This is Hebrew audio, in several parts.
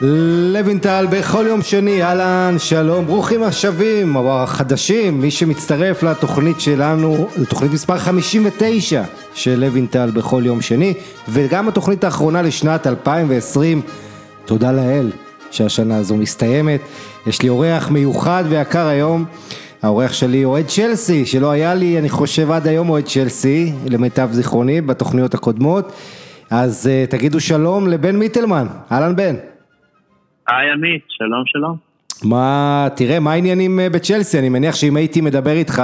לוינטל בכל יום שני, אהלן, שלום, ברוכים השבים, או החדשים, מי שמצטרף לתוכנית שלנו, לתוכנית מספר 59 של לוינטל בכל יום שני, וגם התוכנית האחרונה לשנת 2020, תודה לאל שהשנה הזו מסתיימת, יש לי אורח מיוחד ויקר היום, האורח שלי אוהד צ'לסי, שלא היה לי, אני חושב עד היום אוהד צ'לסי, למיטב זיכרוני, בתוכניות הקודמות, אז uh, תגידו שלום לבן מיטלמן, אהלן בן. היי עמית, שלום שלום. מה, תראה, מה העניינים אה, בצ'לסי? אני מניח שאם הייתי מדבר איתך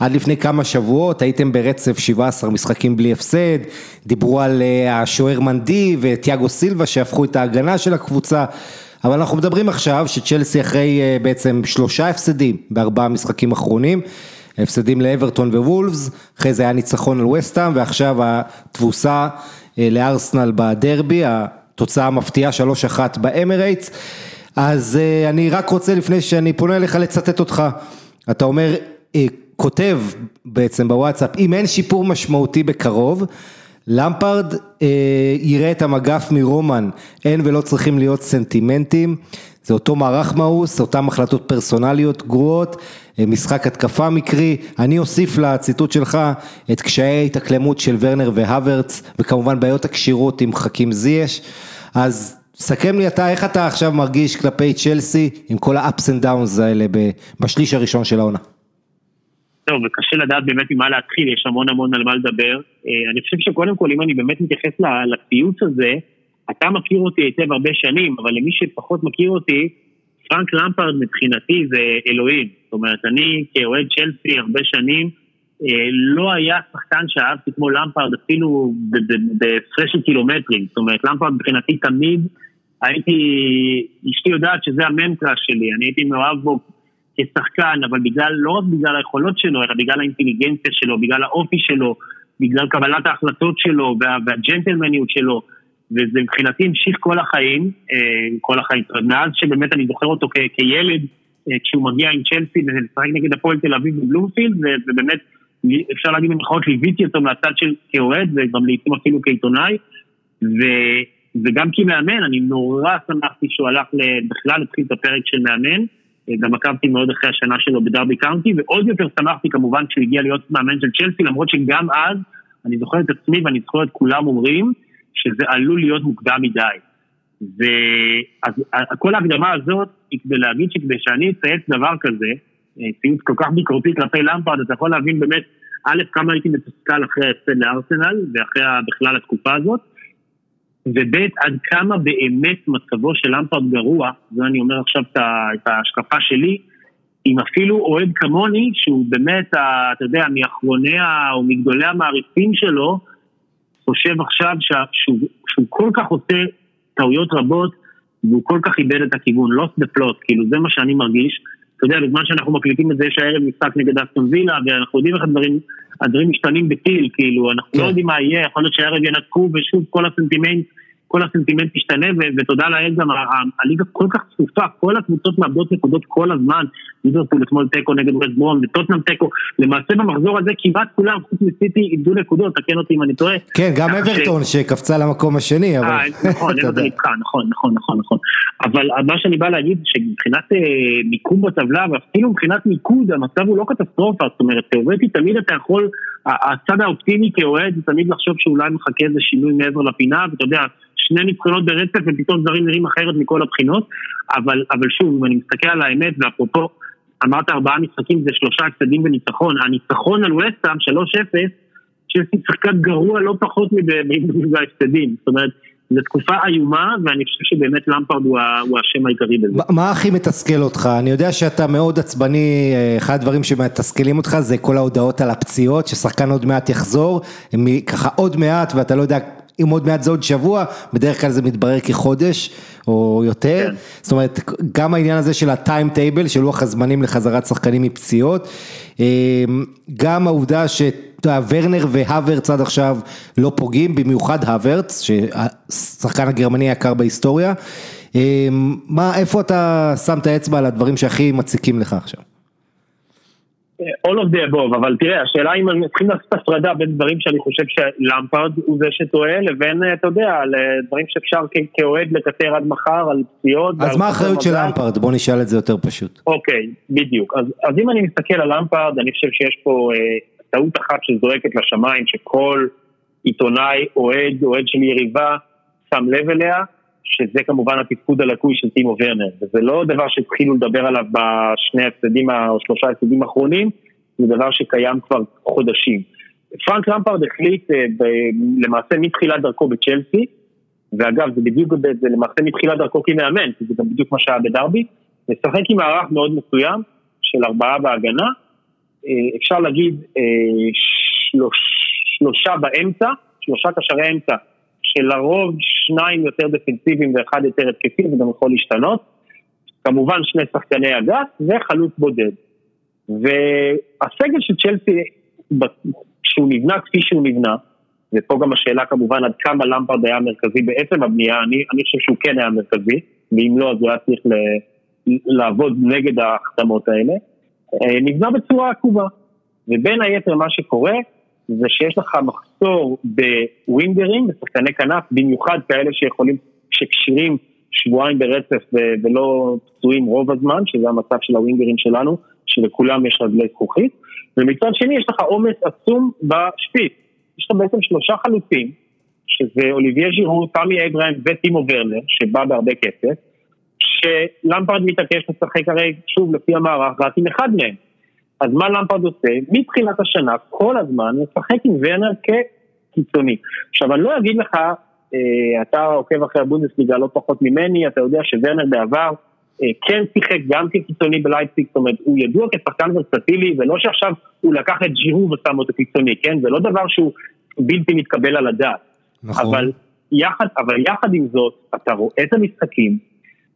עד לפני כמה שבועות, הייתם ברצף 17 משחקים בלי הפסד, דיברו על אה, השוער מנדי וטיאגו סילבה שהפכו את ההגנה של הקבוצה, אבל אנחנו מדברים עכשיו שצ'לסי אחרי אה, בעצם שלושה הפסדים בארבעה משחקים אחרונים, הפסדים לאברטון ווולפס, אחרי זה היה ניצחון על וסטאם ועכשיו התבוסה לארסנל בדרבי, תוצאה מפתיעה 3-1 באמרייטס, אז uh, אני רק רוצה לפני שאני פונה אליך לצטט אותך, אתה אומר, uh, כותב בעצם בוואטסאפ, אם אין שיפור משמעותי בקרוב, למפרד uh, יראה את המגף מרומן, אין ולא צריכים להיות סנטימנטים, זה אותו מערך מאוס, אותן החלטות פרסונליות גרועות, משחק התקפה מקרי, אני אוסיף לציטוט שלך את קשיי ההתאקלמות של ורנר והוורץ, וכמובן בעיות הכשירות עם חכים זייש, אז סכם לי אתה, איך אתה עכשיו מרגיש כלפי צ'לסי עם כל ה-ups and downs האלה בשליש הראשון של העונה? טוב, וקשה לדעת באמת ממה להתחיל, יש המון המון על מה לדבר. אה, אני חושב שקודם כל, אם אני באמת מתייחס לציוץ הזה, אתה מכיר אותי היטב הרבה שנים, אבל למי שפחות מכיר אותי, פרנק למפרד מבחינתי זה אלוהים. זאת אומרת, אני כאוהד צ'לסי הרבה שנים, אה, לא היה שחקן שאהבתי כמו למפרד אפילו בהפרש של קילומטרים. זאת אומרת, למפרד מבחינתי תמיד הייתי, אשתי יודעת שזה המנטרה שלי, אני הייתי מאוהב בו כשחקן, אבל בגלל, לא רק בגלל היכולות שלו, אלא בגלל האינטליגנציה שלו, בגלל האופי שלו, בגלל קבלת ההחלטות שלו וה, והג'נטלמניות שלו. וזה מבחינתי המשיך כל החיים, אה, כל החיים, מאז שבאמת אני זוכר אותו כ- כילד, אה, כשהוא מגיע עם צ'לסי ולשחק נגד הפועל תל אביב בבלומפילד, ובאמת, אפשר להגיד במירכאות, ליוויתי אותו מהצד של כאוהד, וגם לעיתים אפילו כעיתונאי, ו, וגם כמאמן, אני נורא שמחתי שהוא הלך בכלל התחיל את הפרק של מאמן, אה, גם עקבתי מאוד אחרי השנה שלו בדרבי קאונטי, ועוד יותר שמחתי כמובן כשהוא הגיע להיות מאמן של צ'לסי, למרות שגם אז, אני זוכר את עצמי ואני זוכר את כולם אומרים, שזה עלול להיות מוקדם מדי. ואז כל ההקדמה הזאת היא כדי להגיד שכדי שאני אצייץ דבר כזה, אה, ציוץ כל כך ביקורתי כלפי למפרד, אתה יכול להבין באמת, א', כמה הייתי מתוסכל אחרי ההפסד לארסנל ואחרי בכלל התקופה הזאת, וב', עד כמה באמת מצבו של למפרד גרוע, זה אני אומר עכשיו את ההשקפה שלי, אם אפילו אוהד כמוני, שהוא באמת, אתה יודע, מאחרוני או מגדולי המעריצים שלו, חושב עכשיו שהוא, שהוא כל כך עושה טעויות רבות והוא כל כך איבד את הכיוון, lost the plot, כאילו זה מה שאני מרגיש. אתה יודע, בזמן שאנחנו מקליטים את זה, יש הערב משחק נגד אסטון וילה, ואנחנו יודעים איך הדברים, הדברים משתנים בטיל, כאילו, אנחנו לא כן. לא יודעים מה יהיה, יכול להיות שהערב ינתקו ושוב כל הסנטימנט כל הסנטימנט ישתנה, ותודה לאל גם, הליגה כל כך צפופה, כל הקבוצות מאבדות נקודות כל הזמן, ליברפול אתמול תיקו נגד ווסט ברום, וטוטנאם תיקו, למעשה במחזור הזה כמעט כולם, חוץ מסיטי, איבדו נקודות, תקן אותי אם אני טועה. כן, גם אברטון שקפצה למקום השני, אבל... אה, נכון, אברטון נתקע, נכון, נכון, נכון, נכון. אבל מה שאני בא להגיד, שמבחינת אה, מיקום בטבלה, ואפילו מבחינת מיקוד, המצב הוא לא קטסטרופה, זאת אומרת, תאורטית תמיד אתה יכול, הצד האופטימי כאוהד זה תמיד לחשוב שאולי מחכה איזה שינוי מעבר לפינה, ואתה יודע, שני ניצחונות ברצף ופתאום דברים נראים אחרת מכל הבחינות, אבל, אבל שוב, אם אני מסתכל על האמת, ואפרופו, אמרת ארבעה משחקים זה שלושה הפסדים וניצחון, הניצחון על וסטאם, 3-0, צ'לסי שחקן גרוע לא פחות מההפסדים, זאת אומרת, זו תקופה איומה, ואני חושב שבאמת למפרד הוא השם העיקרי בזה. מה הכי מתסכל אותך? אני יודע שאתה מאוד עצבני, אה, אחד הדברים שמתסכלים אותך זה כל ההודעות על הפציעות, ששחקן עוד מעט יחזור, ככה עוד מעט, ואתה לא יודע אם עוד מעט זה עוד שבוע, בדרך כלל זה מתברר כחודש או יותר, כן. זאת אומרת גם העניין הזה של הטיים טייבל, של לוח הזמנים לחזרת שחקנים מפציעות, אמ, גם העובדה שוורנר והוורץ עד עכשיו לא פוגעים, במיוחד הוורץ, שהשחקן הגרמני היקר בהיסטוריה, אמ, מה, איפה אתה שם את האצבע על הדברים שהכי מציקים לך עכשיו? All of the above, אבל תראה, השאלה אם צריכים לעשות הפרדה בין דברים שאני חושב שלמפרד הוא זה שטועה, לבין, אתה יודע, לדברים שאפשר כאוהד לקטר עד מחר על פציעות. אז מה האחריות של למפרד? בוא נשאל את זה יותר פשוט. אוקיי, בדיוק. אז, אז אם אני מסתכל על למפרד, אני חושב שיש פה אה, טעות אחת שזועקת לשמיים, שכל עיתונאי, אוהד, אוהד של יריבה, שם לב אליה, שזה כמובן התפקוד הלקוי של טימו ורנר, וזה לא דבר שהתחילו לדבר עליו בשני הצדדים או שלושה הצדדים האחרונים, זה דבר שקיים כבר חודשים. פרנק למפרד החליט אה, למעשה מתחילת דרכו בצ'לסי, ואגב זה בדיוק, זה למעשה מתחילת דרכו כמאמן, כי זה גם בדיוק מה שהיה בדרבי, לשחק עם מערך מאוד מסוים של ארבעה בהגנה, אה, אפשר להגיד אה, שלוש, שלושה באמצע, שלושה קשרי אמצע שלרוב שניים יותר דפנסיביים ואחד יותר התקפי, זה גם יכול להשתנות. כמובן שני שחקני אגף וחלוץ בודד. והסגל של צ'לסי, כשהוא נבנה כפי שהוא נבנה, ופה גם השאלה כמובן עד כמה למפרד היה מרכזי בעצם הבנייה, אני, אני חושב שהוא כן היה מרכזי, ואם לא אז הוא היה צריך ל, לעבוד נגד ההחתמות האלה, אה, נבנה בצורה עקובה. ובין היתר מה שקורה, זה שיש לך מחסור בווינגרים, בשחקני כנף, במיוחד כאלה שיכולים, שכשירים שבועיים ברצף ולא פצועים רוב הזמן, שזה המצב של הווינגרים שלנו, שלכולם יש רגלי זכוכית, ומצד שני יש לך עומס עצום בשפיץ. יש לך בעצם שלושה חלוצים, שזה אוליביה ז'ירו, תמי אברהם וטימו ורנר, שבא בהרבה כסף, שלמפרד מתעקש לשחק הרי, שוב, לפי המערך, רק עם אחד מהם. אז מה למפרד עושה? מתחילת השנה, כל הזמן, משחק עם ורנר כקיצוני. עכשיו, אני לא אגיד לך, אה, אתה עוקב אחרי הבונדסליגה לא פחות ממני, אתה יודע שוורנר בעבר אה, כן שיחק גם כקיצוני בלייפסיק, זאת אומרת, הוא ידוע כשחקן ורסטילי, ולא שעכשיו הוא לקח את ג'ירו ושם אותו קיצוני, כן? זה לא דבר שהוא בלתי מתקבל על הדעת. נכון. אבל יחד, אבל יחד עם זאת, אתה רואה את המשחקים,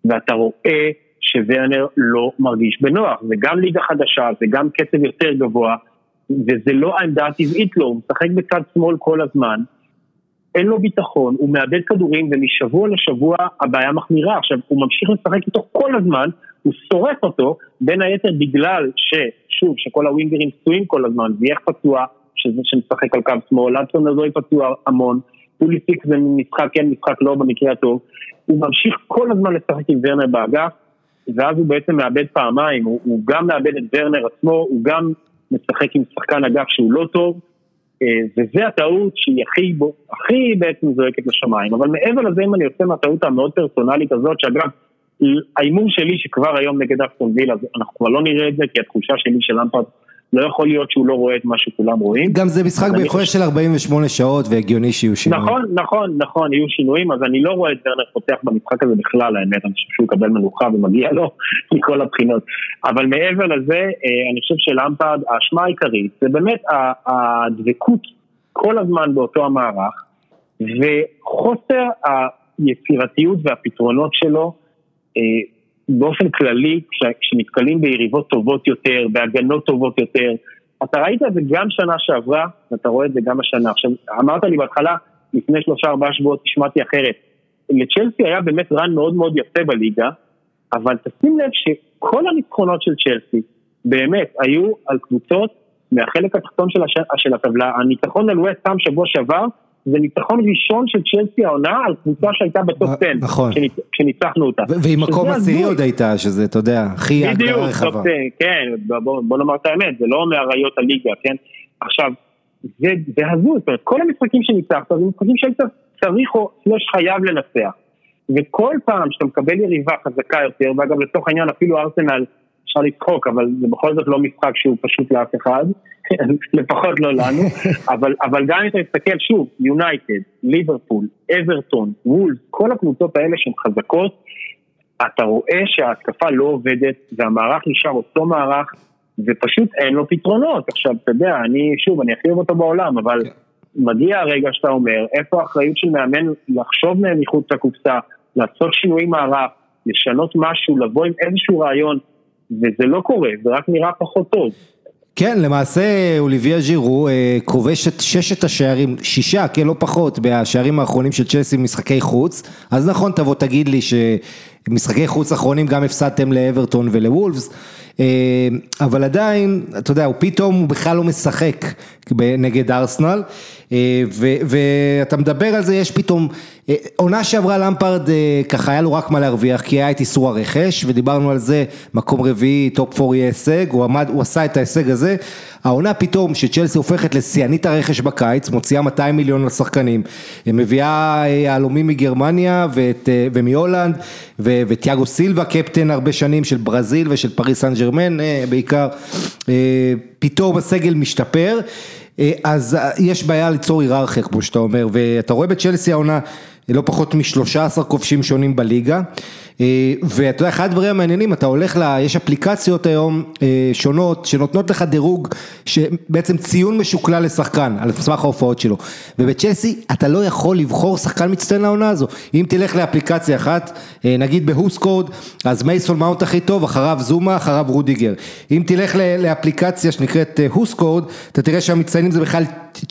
ואתה רואה שוורנר לא מרגיש בנוח, זה גם ליגה חדשה, זה גם קצב יותר גבוה, וזה לא העמדה הטבעית לו, הוא משחק בצד שמאל כל הזמן, אין לו ביטחון, הוא מאבד כדורים ומשבוע לשבוע הבעיה מחמירה. עכשיו, הוא ממשיך לשחק איתו כל הזמן, הוא שורף אותו, בין היתר בגלל ששוב, שכל הווינגרים פצועים כל הזמן, וייך פצוע, שזה שמשחק על קו שמאל, אדסון הזוי פצוע המון, פוליסיק זה משחק כן, משחק לא במקרה הטוב, הוא ממשיך כל הזמן לשחק עם ורנר באגף, ואז הוא בעצם מאבד פעמיים, הוא, הוא גם מאבד את ורנר עצמו, הוא גם משחק עם שחקן אגף שהוא לא טוב, אה, וזה הטעות שהיא הכי, הכי בעצם זועקת לשמיים, אבל מעבר לזה אם אני יוצא מהטעות המאוד פרסונלית הזאת, שאגב, ההימור שלי שכבר היום נגד אסטון וילה, אנחנו כבר לא נראה את זה, כי התחושה שלי של למפרד לא יכול להיות שהוא לא רואה את מה שכולם רואים. גם זה משחק בהפרש של 48 שעות והגיוני שיהיו שינויים. נכון, נכון, נכון, יהיו שינויים, אז אני לא רואה את ורנר פותח במשחק הזה בכלל, האמת, אני חושב שהוא יקבל מנוחה ומגיע לו מכל הבחינות. אבל מעבר לזה, אה, אני חושב שלמפרד, האשמה העיקרית, זה באמת הדבקות כל הזמן באותו המערך, וחוסר היצירתיות והפתרונות שלו, אה, באופן כללי, כשנתקלים ביריבות טובות יותר, בהגנות טובות יותר, אתה ראית את זה גם שנה שעברה, ואתה רואה את זה גם השנה. עכשיו, אמרת לי בהתחלה, לפני שלושה ארבעה שבועות השמעתי אחרת. לצ'לסי היה באמת רן מאוד מאוד יפה בליגה, אבל תשים לב שכל הניצחונות של צ'לסי, באמת, היו על קבוצות מהחלק התחתון של, הש... של הטבלה. הניצחון על ווסט שבוע שעבר, זה ניצחון ראשון של צ'לסי העונה על קבוצה שהייתה בטופ 10, נכון, כשניצחנו אותה. ועם מקום עשירי עוד הייתה, שזה, אתה יודע, הכי הגדרה רחבה. בדיוק, כן, בוא, נאמר את האמת, זה לא מאריות הליגה, כן? עכשיו, זה, זה הזוי, זאת אומרת, כל המשחקים שניצחת, זה משחקים שהיית צריך או סלש חייב לנצח. וכל פעם שאתה מקבל יריבה חזקה יותר, ואגב לצורך העניין אפילו ארסנל אפשר לצחוק, אבל זה בכל זאת לא משחק שהוא פשוט לאף אחד, לפחות לא לנו, אבל, אבל גם אם אתה מסתכל שוב, יונייטד, ליברפול, אברטון, וולס, כל הקבוצות האלה שהן חזקות, אתה רואה שההתקפה לא עובדת והמערך נשאר אותו מערך ופשוט אין לו פתרונות. עכשיו, אתה יודע, אני, שוב, אני הכי אוהב אותו בעולם, אבל. כן. מגיע הרגע שאתה אומר, איפה האחריות של מאמן לחשוב מהם מחוץ לקופסה, לעשות שינוי מערך, לשנות משהו, לבוא עם איזשהו רעיון. וזה לא קורה, זה רק נראה פחות טוב. כן, למעשה אוליביה ז'ירו אה, כובש את ששת השערים, שישה, כן, לא פחות, בשערים האחרונים של צ'לסי במשחקי חוץ, אז נכון, תבוא תגיד לי שמשחקי חוץ אחרונים גם הפסדתם לאברטון ולוולפס, אבל עדיין, אתה יודע, הוא פתאום הוא בכלל לא משחק נגד ארסנל. אה, ואתה מדבר על זה, יש פתאום, אה, עונה שעברה למפרד אה, ככה היה לו רק מה להרוויח כי היה את איסור הרכש ודיברנו על זה, מקום רביעי, top four יהיה הישג, הוא עמד, הוא עשה את ההישג הזה, העונה פתאום שצ'לסי הופכת לשיאנית הרכש בקיץ, מוציאה 200 מיליון לשחקנים, מביאה יהלומים מגרמניה ואת, ומהולנד ותיאגו סילבה קפטן הרבה שנים של ברזיל ושל פריס סן ג'רמן בעיקר, פתאום הסגל משתפר. אה, אז אה, יש בעיה ליצור היררכיה כמו שאתה אומר ואתה רואה בצ'לסי העונה לא פחות משלושה עשר כובשים שונים בליגה ואתה יודע, אחד הדברים המעניינים, אתה הולך ל... יש אפליקציות היום אה, שונות שנותנות לך דירוג, בעצם ציון משוקלל לשחקן, על סמך ההופעות שלו. ובצ'לסי אתה לא יכול לבחור שחקן מצטיין לעונה הזו. אם תלך לאפליקציה אחת, אה, נגיד בהוסקוד, אז מייסון מאונט הכי טוב, אחריו זומה, אחריו רודיגר. אם תלך לאפליקציה שנקראת WhoScored, אתה תראה שהמצטיינים זה בכלל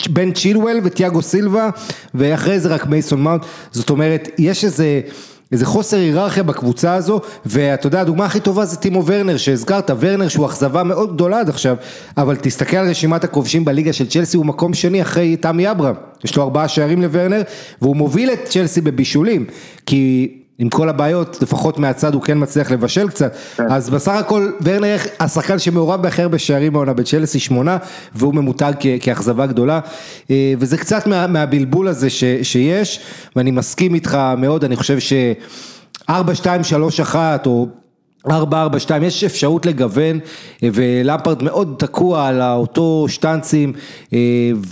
בן צ'ילואל וטיאגו סילבה, ואחרי זה רק מייסון מאונט. זאת אומרת, יש איזה... איזה חוסר היררכיה בקבוצה הזו, ואתה יודע, הדוגמה הכי טובה זה טימו ורנר שהזכרת, ורנר שהוא אכזבה מאוד גדולה עד עכשיו, אבל תסתכל על רשימת הכובשים בליגה של צ'לסי, הוא מקום שני אחרי תמי אברהם, יש לו ארבעה שערים לוורנר, והוא מוביל את צ'לסי בבישולים, כי עם כל הבעיות, לפחות מהצד הוא כן מצליח לבשל קצת, כן. אז בסך הכל ורנר השחקן שמעורב בהכי הרבה שערים בעונה בצ'לסי שמונה, והוא ממותג כאכזבה גדולה, אה, וזה קצת מה, מהבלבול הזה ש, שיש, ואני מסכים איתך מאוד, אני חושב ש... 4, 2, 3, 1 או 4-4-2, יש אפשרות לגוון ולמפרד מאוד תקוע על אותו שטנצים אה,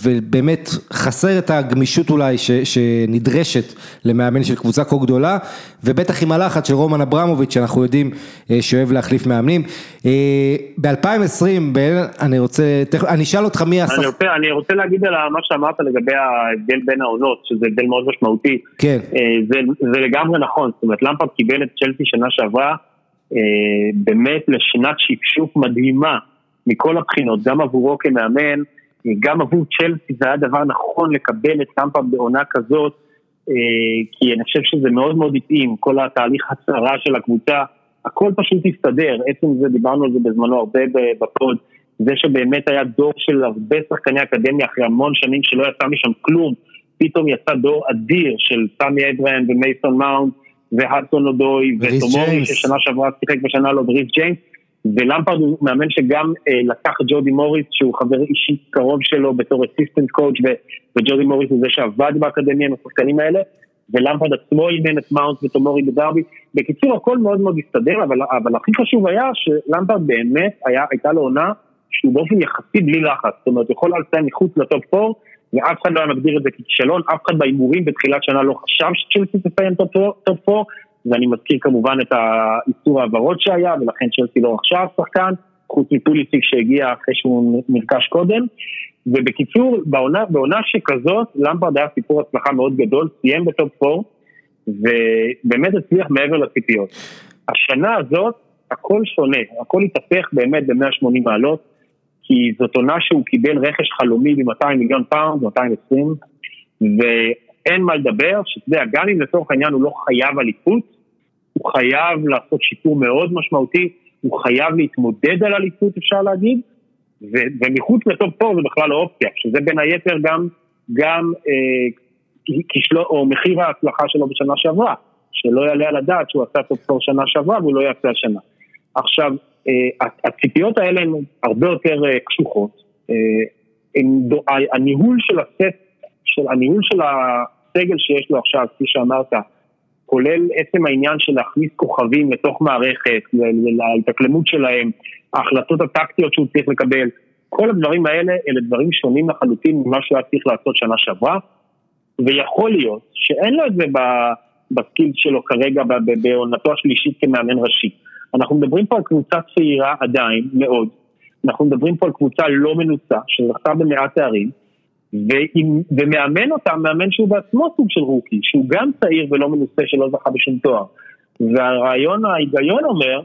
ובאמת חסר את הגמישות אולי ש, שנדרשת למאמן של קבוצה כה גדולה ובטח עם הלחץ של רומן אברמוביץ' שאנחנו יודעים אה, שאוהב להחליף מאמנים. אה, ב-2020 אני רוצה, אני אשאל אותך מי השחק... אני רוצה, אני רוצה להגיד על מה שאמרת לגבי ההבדל בין העונות, שזה הבדל מאוד משמעותי. כן. זה, זה לגמרי נכון, זאת אומרת למפרד קיבל את צ'לסי שנה שעברה אה, באמת לשנת שפשוף מדהימה מכל הבחינות, גם עבורו כמאמן, גם עבור צ'לסי זה היה דבר נכון לקבל את למפרד בעונה כזאת, אה, כי אני חושב שזה מאוד מאוד התאים, כל התהליך הצערה של הקבוצה, הכל פשוט הסתדר, עצם זה, דיברנו על זה בזמנו הרבה ב pod, זה שבאמת היה דור של הרבה שחקני אקדמיה אחרי המון שנים שלא יצא משם כלום, פתאום יצא דור אדיר של תמי אברהם ומייסון מאונט, והדסון אודוי, וטומורי ששנה שעברה שיחק בשנה לו, וריס ג'יימס, ולמפרד הוא מאמן שגם אה, לקח ג'ודי מוריס, שהוא חבר אישי קרוב שלו בתור assistant coach וג'ודי מוריס הוא זה שעבד באקדמיה עם השחקנים האלה, ולמפרד עצמו אימן את מאונט וטומורי בדרבי. בקיצור, הכל מאוד מאוד הסתדר, אבל, אבל הכי חשוב היה שלמפרד באמת היה, הייתה לו עונה שהוא באופן יחסי בלי לחץ, זאת אומרת, יכול היה לסיים מחוץ ל top 4, ואף אחד לא היה מגדיר את זה ככישלון, אף אחד בהימורים בתחילת שנה לא חשב שצ'לסי תסיים top 4, ואני מזכיר כמובן את האיסור העברות שהיה, ולכן צ'לסי לא רכשה שחקן, חוץ מפוליסיק שהגיע אחרי שהוא נרכש קודם. ובקיצור, בעונה, בעונה שכזאת, למפארד היה סיפור הצלחה מאוד גדול, סיים ב top 4, ובאמת הצליח מעבר לציפיות. השנה הזאת, הכל שונה, הכל התהפך באמת ב-180 מעלות. כי זאת עונה שהוא קיבל רכש חלומי ב-200 מיליון פאונד, 220, ואין מה לדבר, שאתה יודע, גם אם לצורך העניין הוא לא חייב אליפות, הוא חייב לעשות שיפור מאוד משמעותי, הוא חייב להתמודד על אליפות אפשר להגיד, ו- ומחוץ ל top four זה בכלל לא אופציה, שזה בין היתר גם, גם אה, כישלו, או מחיר ההצלחה שלו בשנה שעברה, שלא יעלה על הדעת שהוא עשה top four שנה שעברה והוא לא יעשה השנה. עכשיו, הציפיות האלה הן הרבה יותר אה, קשוחות. אה, הניהול של הסט, של, הניהול של הסגל שיש לו עכשיו, כפי שאמרת, כולל עצם העניין של להכניס כוכבים לתוך מערכת, להתאקלמות שלהם, ההחלטות הטקטיות שהוא צריך לקבל, כל הדברים האלה אלה דברים שונים לחלוטין ממה שהוא היה צריך לעשות שנה שעברה, ויכול להיות שאין לו את זה בסקיל שלו כרגע בעונתו השלישית כמאמן ראשי. אנחנו מדברים פה על קבוצה צעירה עדיין, מאוד. אנחנו מדברים פה על קבוצה לא מנוסה, שזכתה במעט תארים, ומאמן אותה, מאמן שהוא בעצמו סוג של רוקי, שהוא גם צעיר ולא מנוסה שלא זכה בשום תואר. והרעיון, ההיגיון אומר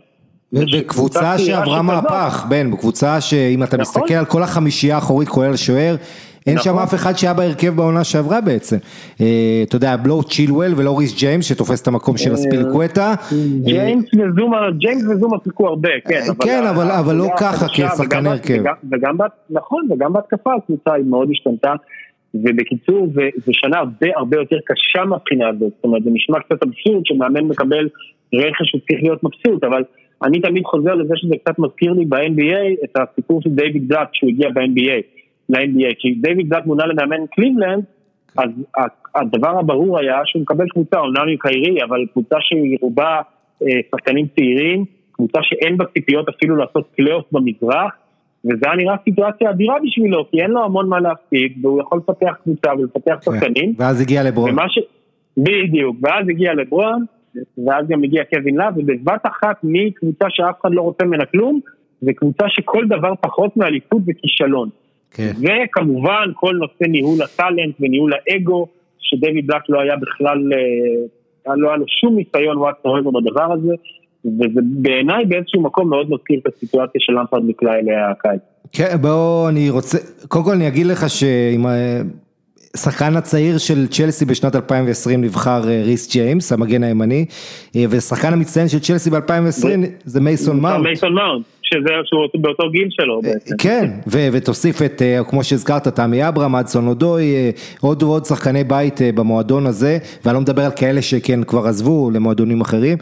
וקבוצה שעברה מהפך, בן, קבוצה שאם אתה נכון. מסתכל על כל החמישייה האחורית כולל השוער, אין שם נכון. אף אחד שהיה בהרכב בעונה שעברה בעצם. אה, אתה יודע, לא צ'ילואל ולא ריס ג'יימס שתופס את המקום של אספילקווטה. ג'יימס וזומה, ג'יימס וזומה שיחקו הרבה, כן. כן, אבל לא ככה כשחקן הרכב. נכון, וגם בהתקפה הקבוצה היא מאוד השתנתה. ובקיצור, זו שנה הרבה הרבה יותר קשה מהבחינה הזאת, זאת אומרת, זה נשמע קצת אבסורד שמאמן מקבל רכש שצריך להיות מבסוט, אבל אני תמיד חוזר לזה שזה קצת מזכיר לי ב-NBA את הסיפור של דיוויד בלאט שהוא הגיע ב-NBA, ל-NBA, כי דיוויד בלאט מונה למאמן קליבלנד, אז הדבר הברור היה שהוא מקבל קבוצה, אומנם עם קיירי, אבל קבוצה שהיא רובה אה, שחקנים צעירים, קבוצה שאין בה ציפיות אפילו לעשות פלייאוף במזרח, וזה היה נראה סיטואציה אדירה בשבילו, כי אין לו המון מה להפסיד, והוא יכול לפתח קבוצה ולפתח כן. שחקנים. ואז הגיע לברון. ש... בדיוק, ואז הגיע לברון, ואז גם הגיע קווין לאב, ובבת אחת מקבוצה שאף אחד לא רוצה ממנה כלום, זה קבוצה שכל דבר פחות מאליפות זה כישלון. כן. וכמובן כל נושא ניהול ה talent וניהול האגו, שדויד בלאט לא היה בכלל, אה, לא היה לו שום ניסיון whatsoever בדבר הזה, וזה בעיניי באיזשהו מקום מאוד מזכיר את הסיטואציה שלמפארד נקלע אליה הקיץ. כן, בוא, אני רוצה, קודם כל אני אגיד לך שעם השחקן הצעיר של צ'לסי בשנת 2020 נבחר אה, ריס ג'יימס, המגן הימני, אה, ושחקן המצטיין של צ'לסי ב-2020 זה מייסון מאונט. מייסון מאונט. שזה שהוא באותו גיל שלו אה, בעצם. כן, ותוסיף את, אה, כמו שהזכרת, תמי אברהם, אדסון אודוי, אה, עוד ועוד שחקני בית במועדון הזה, ואני לא מדבר על כאלה שכן כבר עזבו למועדונים אחרים,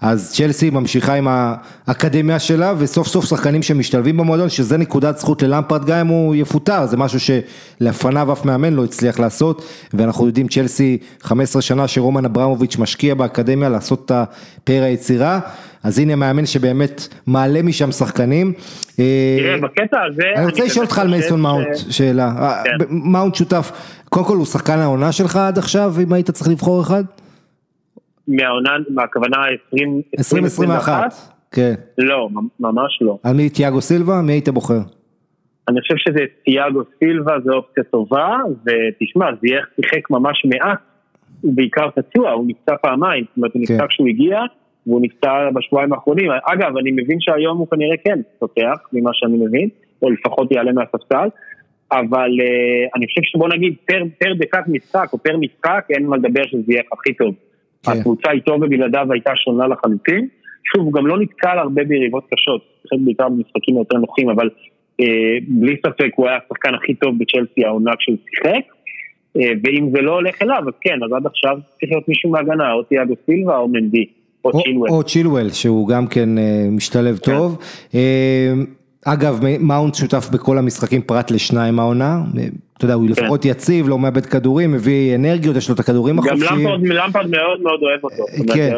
אז צ'לסי ממשיכה עם האקדמיה שלה, וסוף סוף שחקנים שמשתלבים במועדון, שזה נקודת זכות ללמפרד, גם אם הוא יפוטר, זה משהו שלפניו אף מאמן לא הצליח לעשות, ואנחנו יודעים צ'לסי 15 שנה שרומן אברמוביץ' משקיע באקדמיה לעשות את הפאר היצירה. אז הנה מאמן שבאמת מעלה משם שחקנים. אה, תראה, בקטע הזה... אני רוצה לשאול אותך על מייסון מאונט, שאלה. אה, כן. מאונט שותף, קודם כל הוא שחקן העונה שלך עד עכשיו, אם היית צריך לבחור אחד? מהעונה, מהכוונה 2021? כן. לא, ממש לא. על מי תיאגו סילבה? מי היית בוחר? אני חושב שזה תיאגו סילבה, זו אופציה טובה, ותשמע, זייח שיחק ממש מעט, הוא בעיקר פצוע, הוא נפצע פעמיים, זאת אומרת, הוא נפצע כן. כשהוא הגיע. והוא נפטר בשבועיים האחרונים. אגב, אני מבין שהיום הוא כנראה כן פותח, ממה שאני מבין, או לפחות יעלה מהספסל, אבל uh, אני חושב שבוא נגיד פר, פר דקת משחק או פר משחק, אין מה לדבר שזה יהיה הכי טוב. כן. הקבוצה איתו ובלעדיו הייתה שונה לחלוטין. שוב, הוא גם לא נתקל הרבה ביריבות קשות, חלק בעיקר במשחקים יותר נוחים, אבל uh, בלי ספק הוא היה השחקן הכי טוב בצ'לסי העונה כשהוא שיחק. Uh, ואם זה לא הולך אליו, אז כן, אז עד עכשיו צריך להיות מישהו מהגנה, או תיאגו סילבה או מנדי. או צ'ילואל. שהוא גם כן אה, משתלב כן. טוב. אה, אגב, מאונט שותף בכל המשחקים פרט לשניים העונה, אה, אתה יודע, הוא כן. לפחות יציב, לא מאבד כדורים, מביא אנרגיות, יש לו את הכדורים החופשיים. גם למפרד מאוד מאוד אוהב אותו. כן,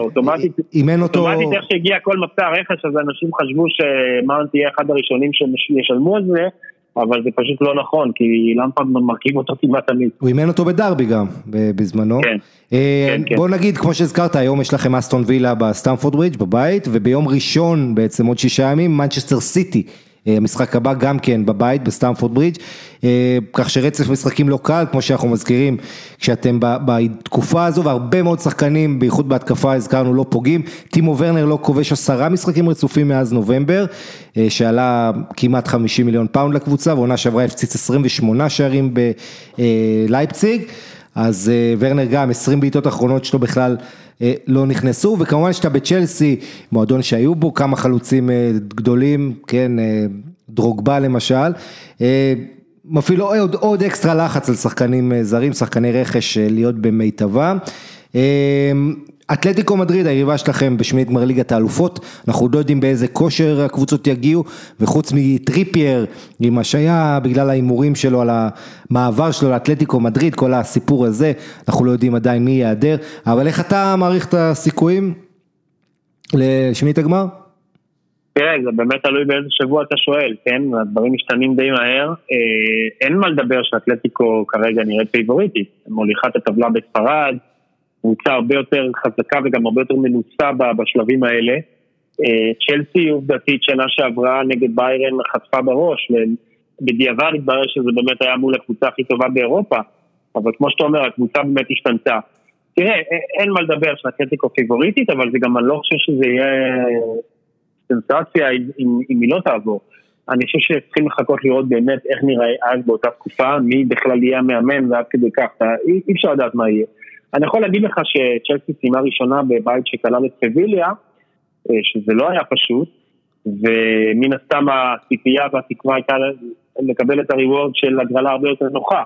אימן אותו. אוטומטית איך שהגיע כל מבצע הרכש, אז אנשים חשבו שמאונט יהיה אחד הראשונים שישלמו על זה. אבל זה פשוט לא נכון, כי למפארד מרכיב אותו כמעט תמיד. הוא אימן אותו בדרבי גם, בזמנו. כן, אה, כן, כן. בוא נגיד, כמו שהזכרת, היום יש לכם אסטון וילה בסטמפורד ברידג' בבית, וביום ראשון בעצם עוד שישה ימים, מנצ'סטר סיטי. אה, המשחק הבא גם כן בבית בסטמפורד ברידג', אה, כך שרצף משחקים לא קל, כמו שאנחנו מזכירים, כשאתם בתקופה הזו, והרבה מאוד שחקנים, בייחוד בהתקפה הזכרנו, לא פוגעים. טימו ורנר לא כובש עשרה משחקים רצופים מאז נובמבר, אה, שעלה כמעט 50 מיליון פאונד לקבוצה, ועונה שעברה הפציץ 28 שערים בלייפציג. אז ורנר גם 20 בעיטות אחרונות שלו בכלל אה, לא נכנסו, וכמובן שאתה בצ'לסי, מועדון שהיו בו כמה חלוצים אה, גדולים, כן, אה, דרוגבה למשל, מפעיל עוד, עוד אקסטרה לחץ על שחקנים זרים, שחקני רכש להיות במיטבם. אתלטיקו מדריד, היריבה שלכם בשמינית גמר ליגת האלופות, אנחנו לא יודעים באיזה כושר הקבוצות יגיעו, וחוץ מטריפייר, עם השעיה בגלל ההימורים שלו על המעבר שלו לאתלטיקו מדריד, כל הסיפור הזה, אנחנו לא יודעים עדיין מי ייעדר, אבל איך אתה מעריך את הסיכויים לשמינית הגמר? תראה, זה באמת תלוי באיזה שבוע אתה שואל, כן? הדברים משתנים די מהר. אה, אין מה לדבר שאתלטיקו כרגע נראית פייבוריטית. מוליכה את הטבלה בספרד. קבוצה הרבה יותר חזקה וגם הרבה יותר מנוסה בשלבים האלה. אה, צ'לסי עובדתית שנה שעברה נגד ביירן חטפה בראש, ובדיעבד התברר שזה באמת היה מול הקבוצה הכי טובה באירופה, אבל כמו שאתה אומר, הקבוצה באמת השתנתה. תראה, אין מה לדבר שאתלטיקו פיבוריטית, אבל זה גם, אני לא חושב שזה יהיה סנסציה אם, אם היא לא תעבור. אני חושב שצריכים לחכות לראות באמת איך נראה אז באותה תקופה, מי בכלל יהיה המאמן ועד כדי כך, אי, אי אפשר לדעת מה יהיה. אני יכול להגיד לך שצ'לסי סיימה ראשונה בבית שכלל את סביליה, אה, שזה לא היה פשוט, ומן הסתם הציפייה והתקווה הייתה לקבל את הריוורד של הגרלה הרבה יותר נוחה,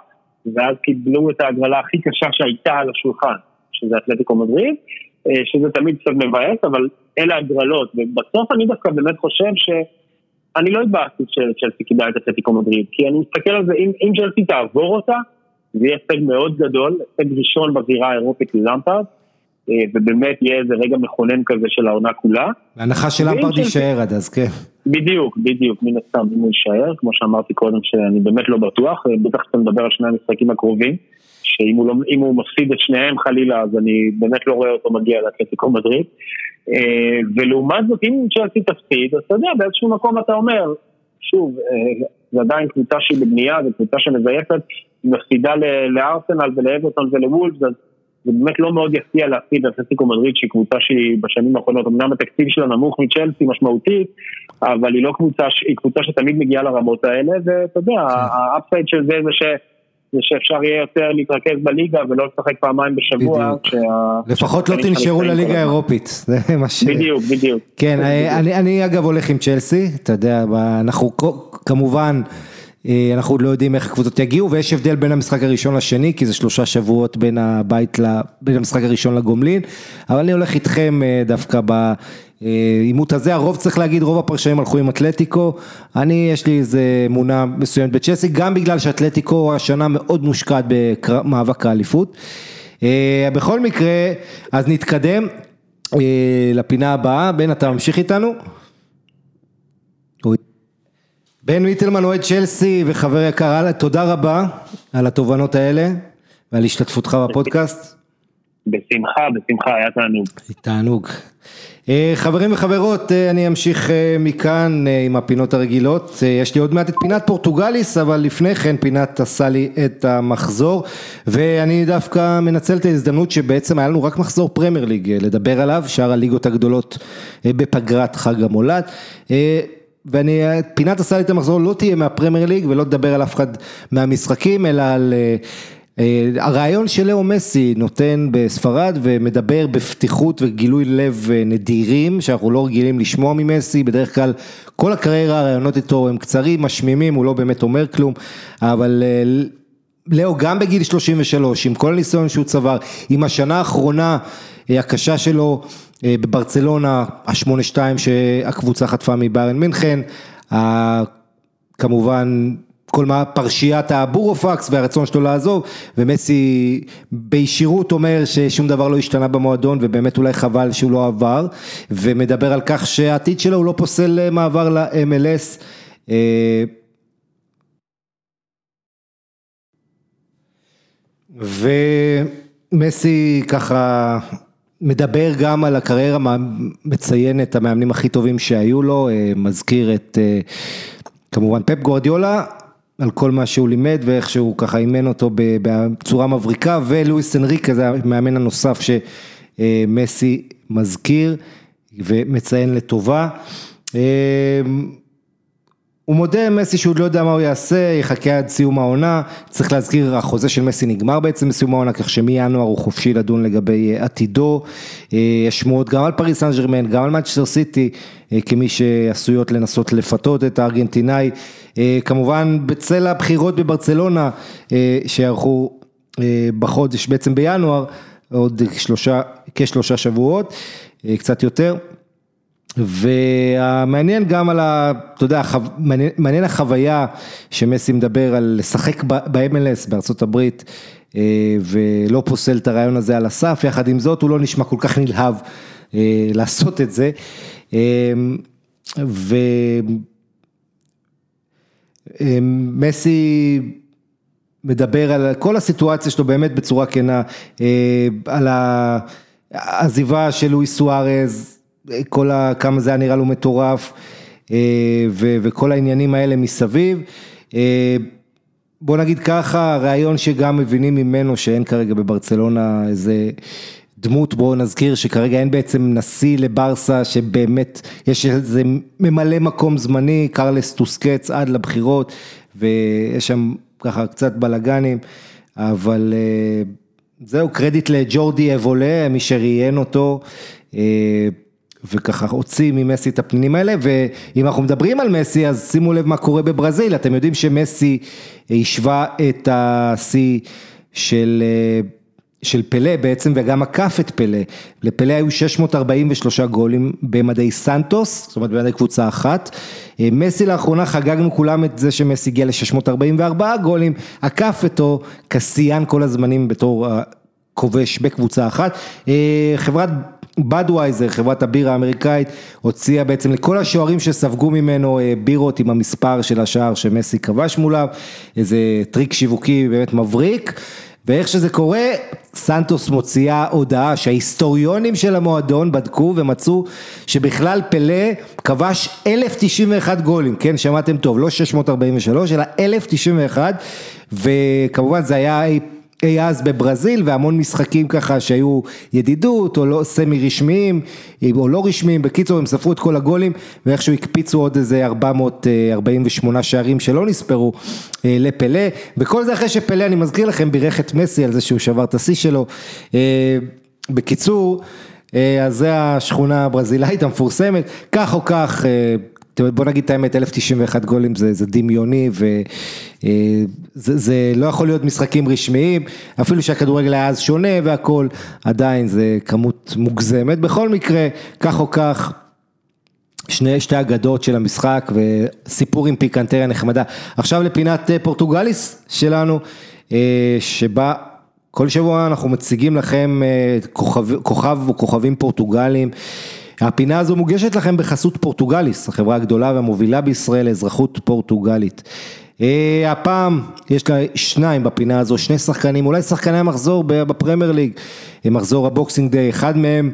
ואז קיבלו את ההגרלה הכי קשה שהייתה על השולחן, שזה אתלטיקו מדריד, אה, שזה תמיד קצת מבאס, אבל אלה הגרלות, ובסוף אני דווקא באמת חושב ש... אני לא התבאסתי שצ'לסי קיבלה את אתלטיקו מדריד, כי אני מסתכל על זה, אם, אם צ'לסי תעבור אותה, זה יהיה הישג מאוד גדול, הישג ראשון בזירה האירופית ללמפרד, אה, ובאמת יהיה איזה רגע מכונן כזה של העונה כולה. בהנחה שלמפרד יישאר עד אז, כן. בדיוק, בדיוק, מן הסתם, אם הוא יישאר, כמו שאמרתי קודם שאני באמת לא בטוח, אה, בטח כשאתה מדבר על שני המשחקים הקרובים, שאם הוא, לא, הוא מפסיד את שניהם חלילה, אז אני באמת לא רואה אותו מגיע לאתלטיקו מדריד. אה, ולעומת זאת, אם צ'לסי תפסיד, אז אתה יודע, באיזשהו מקום אתה אומר, שוב, זה עדיין קבוצה שהיא בבנייה, זו קבוצה שמזייפת, מפסידה לארסנל ולאברטון ולוולפס, אז זה באמת לא מאוד יפתיע להפסיד לאתלטיקו מדריד שהיא קבוצה שהיא בשנים האחרונות, אמנם התקציב שלה נמוך מצ'לסי משמעותית, אבל היא לא קבוצה, היא קבוצה שתמיד מגיעה לרמות האלה, ואתה יודע, כן. האפסייד של זה זה ש... זה שאפשר יהיה יותר להתרכז בליגה ולא לשחק פעמיים בשבוע. בדיוק. לפחות לא תנשרו לליגה האירופית, זה מה ש... בדיוק, בדיוק. כן, אני, אני אגב הולך עם צ'לסי, אתה יודע, אנחנו כמובן... אה, אנחנו עוד לא יודעים איך הקבוצות יגיעו ויש הבדל בין המשחק הראשון לשני כי זה שלושה שבועות בין הבית, בין המשחק הראשון לגומלין אבל אני הולך איתכם אה, דווקא בעימות הזה, הרוב צריך להגיד רוב הפרשנים הלכו עם אתלטיקו, אני יש לי איזה אמונה מסוימת בצ'סי גם בגלל שאתלטיקו השנה מאוד מושקעת במאבק האליפות. אה, בכל מקרה אז נתקדם לפינה הבאה, בן אתה ממשיך איתנו? בן ויטלמן אוהד צ'לסי וחבר יקר, תודה רבה על התובנות האלה ועל השתתפותך בפודקאסט. בשמחה, בשמחה, היה תענוג. תענוג. אה, חברים וחברות, אה, אני אמשיך אה, מכאן עם הפינות הרגילות. יש לי עוד מעט את פינת פורטוגליס, אבל לפני כן פינת עשה לי את המחזור, ואני דווקא מנצל את ההזדמנות שבעצם היה לנו רק מחזור פרמייר ליג לדבר עליו, שאר הליגות הגדולות בפגרת חג המולד. ואני, פינת לי את המחזור לא תהיה מהפרמייר ליג ולא תדבר על אף אחד מהמשחקים, אלא על uh, uh, הרעיון של לאו מסי נותן בספרד ומדבר בפתיחות וגילוי לב uh, נדירים, שאנחנו לא רגילים לשמוע ממסי, בדרך כלל כל הקריירה הרעיונות איתו הם קצרים, משמימים, הוא לא באמת אומר כלום, אבל... לאו גם בגיל 33, עם כל הניסיון שהוא צבר, עם השנה האחרונה הקשה שלו אה, בברצלונה, השמונה שתיים שהקבוצה חטפה מביירן מינכן, כמובן כל מה פרשיית הבורופקס והרצון שלו לעזוב ומסי בישירות אומר ששום דבר לא השתנה במועדון ובאמת אולי חבל שהוא לא עבר ומדבר על כך שהעתיד שלו הוא לא פוסל אה, מעבר ל-MLS אה, ומסי ככה מדבר גם על הקריירה, מציין את המאמנים הכי טובים שהיו לו, אה, מזכיר את אה, כמובן פפ גורדיולה, על כל מה שהוא לימד ואיך שהוא ככה אימן אותו בצורה מבריקה, ולואיס אנריקה זה המאמן הנוסף שמסי מזכיר ומציין לטובה. הוא מודה מסי שהוא עוד לא יודע מה הוא יעשה, יחכה עד סיום העונה, צריך להזכיר, החוזה של מסי נגמר בעצם בסיום העונה, כך שמינואר הוא חופשי לדון לגבי אה, עתידו, אה, יש שמועות גם על פריס סן ג'רמן, גם על מאצ'סטר סיטי, אה, כמי שעשויות לנסות לפתות את הארגנטינאי, כמובן בצל הבחירות בברצלונה, שיערכו בחודש, בעצם בינואר, עוד שלושה, כשלושה שבועות, קצת יותר. והמעניין גם על ה... אתה יודע, מעניין החוויה שמסי מדבר על לשחק ב-MLS בארצות הברית אה, ולא פוסל את הרעיון הזה על הסף, יחד עם זאת הוא לא נשמע כל כך נלהב אה, לעשות את זה. אה, ומסי מדבר על כל הסיטואציה שלו באמת בצורה כנה, על העזיבה של לואי סוארז. כל ה... כמה זה היה נראה לו מטורף, אה, ו... וכל העניינים האלה מסביב. אה, בוא נגיד ככה, הרעיון שגם מבינים ממנו שאין כרגע בברצלונה איזה דמות, בואו נזכיר שכרגע אין בעצם נשיא לברסה שבאמת יש איזה ממלא מקום זמני, קרלס טוסקץ עד לבחירות ויש שם ככה קצת בלאגנים, אבל אה, זהו קרדיט לג'ורדי אבולה, מי שראיין אותו. אה, וככה הוציא ממסי את הפנינים האלה, ואם אנחנו מדברים על מסי, אז שימו לב מה קורה בברזיל, אתם יודעים שמסי השווה את השיא של... של פלא בעצם וגם עקף את פלא, לפלא היו 643 גולים במדי סנטוס, זאת אומרת במדי קבוצה אחת, מסי לאחרונה חגגנו כולם את זה שמסי הגיע ל-644 גולים, עקף אותו כשיאן כל הזמנים בתור כובש בקבוצה אחת, חברת בדווייזר, חברת הבירה האמריקאית, הוציאה בעצם לכל השוערים שספגו ממנו בירות עם המספר של השער שמסי כבש מולם, איזה טריק שיווקי באמת מבריק. ואיך שזה קורה, סנטוס מוציאה הודעה שההיסטוריונים של המועדון בדקו ומצאו שבכלל פלא כבש 1091 גולים, כן שמעתם טוב, לא 643 אלא 1091 וכמובן זה היה אז בברזיל והמון משחקים ככה שהיו ידידות או לא סמי רשמיים או לא רשמיים, בקיצור הם ספרו את כל הגולים ואיכשהו הקפיצו עוד איזה 448 שערים שלא נספרו אה, לפלא. וכל זה אחרי שפלא אני מזכיר לכם בירך את מסי על זה שהוא שבר את השיא שלו, אה, בקיצור אה, אז זה השכונה הברזילאית המפורסמת, כך או כך בוא נגיד את האמת, 1091 גולים זה, זה דמיוני וזה זה לא יכול להיות משחקים רשמיים, אפילו שהכדורגל היה אז שונה והכל, עדיין זה כמות מוגזמת, בכל מקרה, כך או כך. שני, שתי אגדות של המשחק וסיפור עם פיקנטריה נחמדה. עכשיו לפינת פורטוגליס שלנו, שבה כל שבוע אנחנו מציגים לכם כוכב, כוכב או כוכבים פורטוגליים. הפינה הזו מוגשת לכם בחסות פורטוגליס, החברה הגדולה והמובילה בישראל לאזרחות פורטוגלית. אה, הפעם יש לה שניים בפינה הזו, שני שחקנים, אולי שחקני המחזור בפרמייר ליג, אה, מחזור הבוקסינג דיי, אחד מהם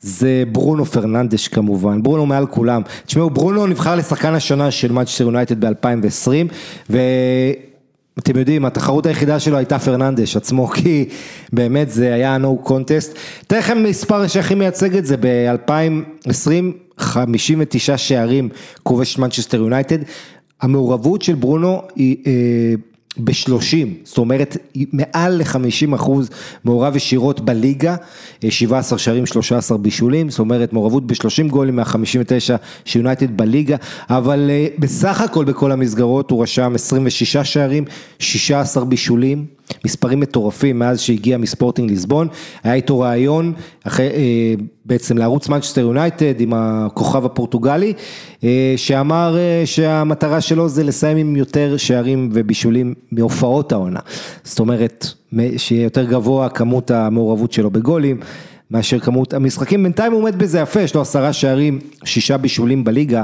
זה ברונו פרננדש כמובן, ברונו מעל כולם. תשמעו, ברונו נבחר לשחקן השנה של מנצ'סטר יונייטד ב-2020, ו... אתם יודעים, התחרות היחידה שלו הייתה פרננדש עצמו, כי באמת זה היה no contest. אתן לכם מספר שהכי מייצג את זה, ב-2020, 59 שערים כובש מנצ'סטר יונייטד. המעורבות של ברונו היא... אה, בשלושים, זאת אומרת מעל ל-50 אחוז מעורב ישירות בליגה, 17 שערים, 13 בישולים, זאת אומרת מעורבות ב-30 גולים מה-59 של יונייטד בליגה, אבל אה, בסך הכל בכל המסגרות הוא רשם 26 שערים, 16 בישולים. מספרים מטורפים מאז שהגיע מספורטינג ליסבון, היה איתו ראיון אחרי, אה, בעצם לערוץ מנצ'סטר יונייטד עם הכוכב הפורטוגלי, אה, שאמר אה, שהמטרה שלו זה לסיים עם יותר שערים ובישולים מהופעות העונה, זאת אומרת שיהיה יותר גבוה כמות המעורבות שלו בגולים. מאשר כמות המשחקים, בינתיים הוא עומד בזה יפה, יש לו עשרה שערים, שישה בישולים בליגה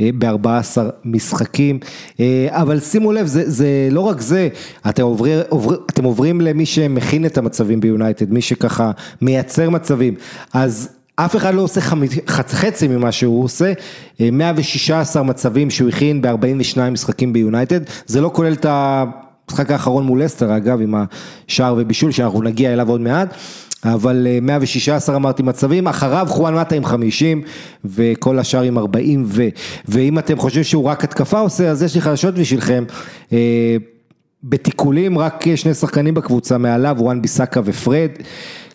בארבע עשר משחקים, אה, אבל שימו לב, זה, זה לא רק זה, אתם עוברים, עובר, אתם עוברים למי שמכין את המצבים ביונייטד, מי שככה מייצר מצבים, אז אף אחד לא עושה חצי ממה שהוא עושה, 116 אה, מצבים שהוא הכין ב-42 משחקים ביונייטד, זה לא כולל את המשחק האחרון מול אסטר אגב, עם השער ובישול שאנחנו נגיע אליו עוד מעט. אבל 116 אה, אמרתי מצבים, אחריו חואן מטה עם 50 וכל השאר עם 40 ו... ואם אתם חושבים שהוא רק התקפה עושה, אז יש לי חדשות בשבילכם. אה, בתיקולים רק שני שחקנים בקבוצה מעליו, וואן ביסאקה ופרד,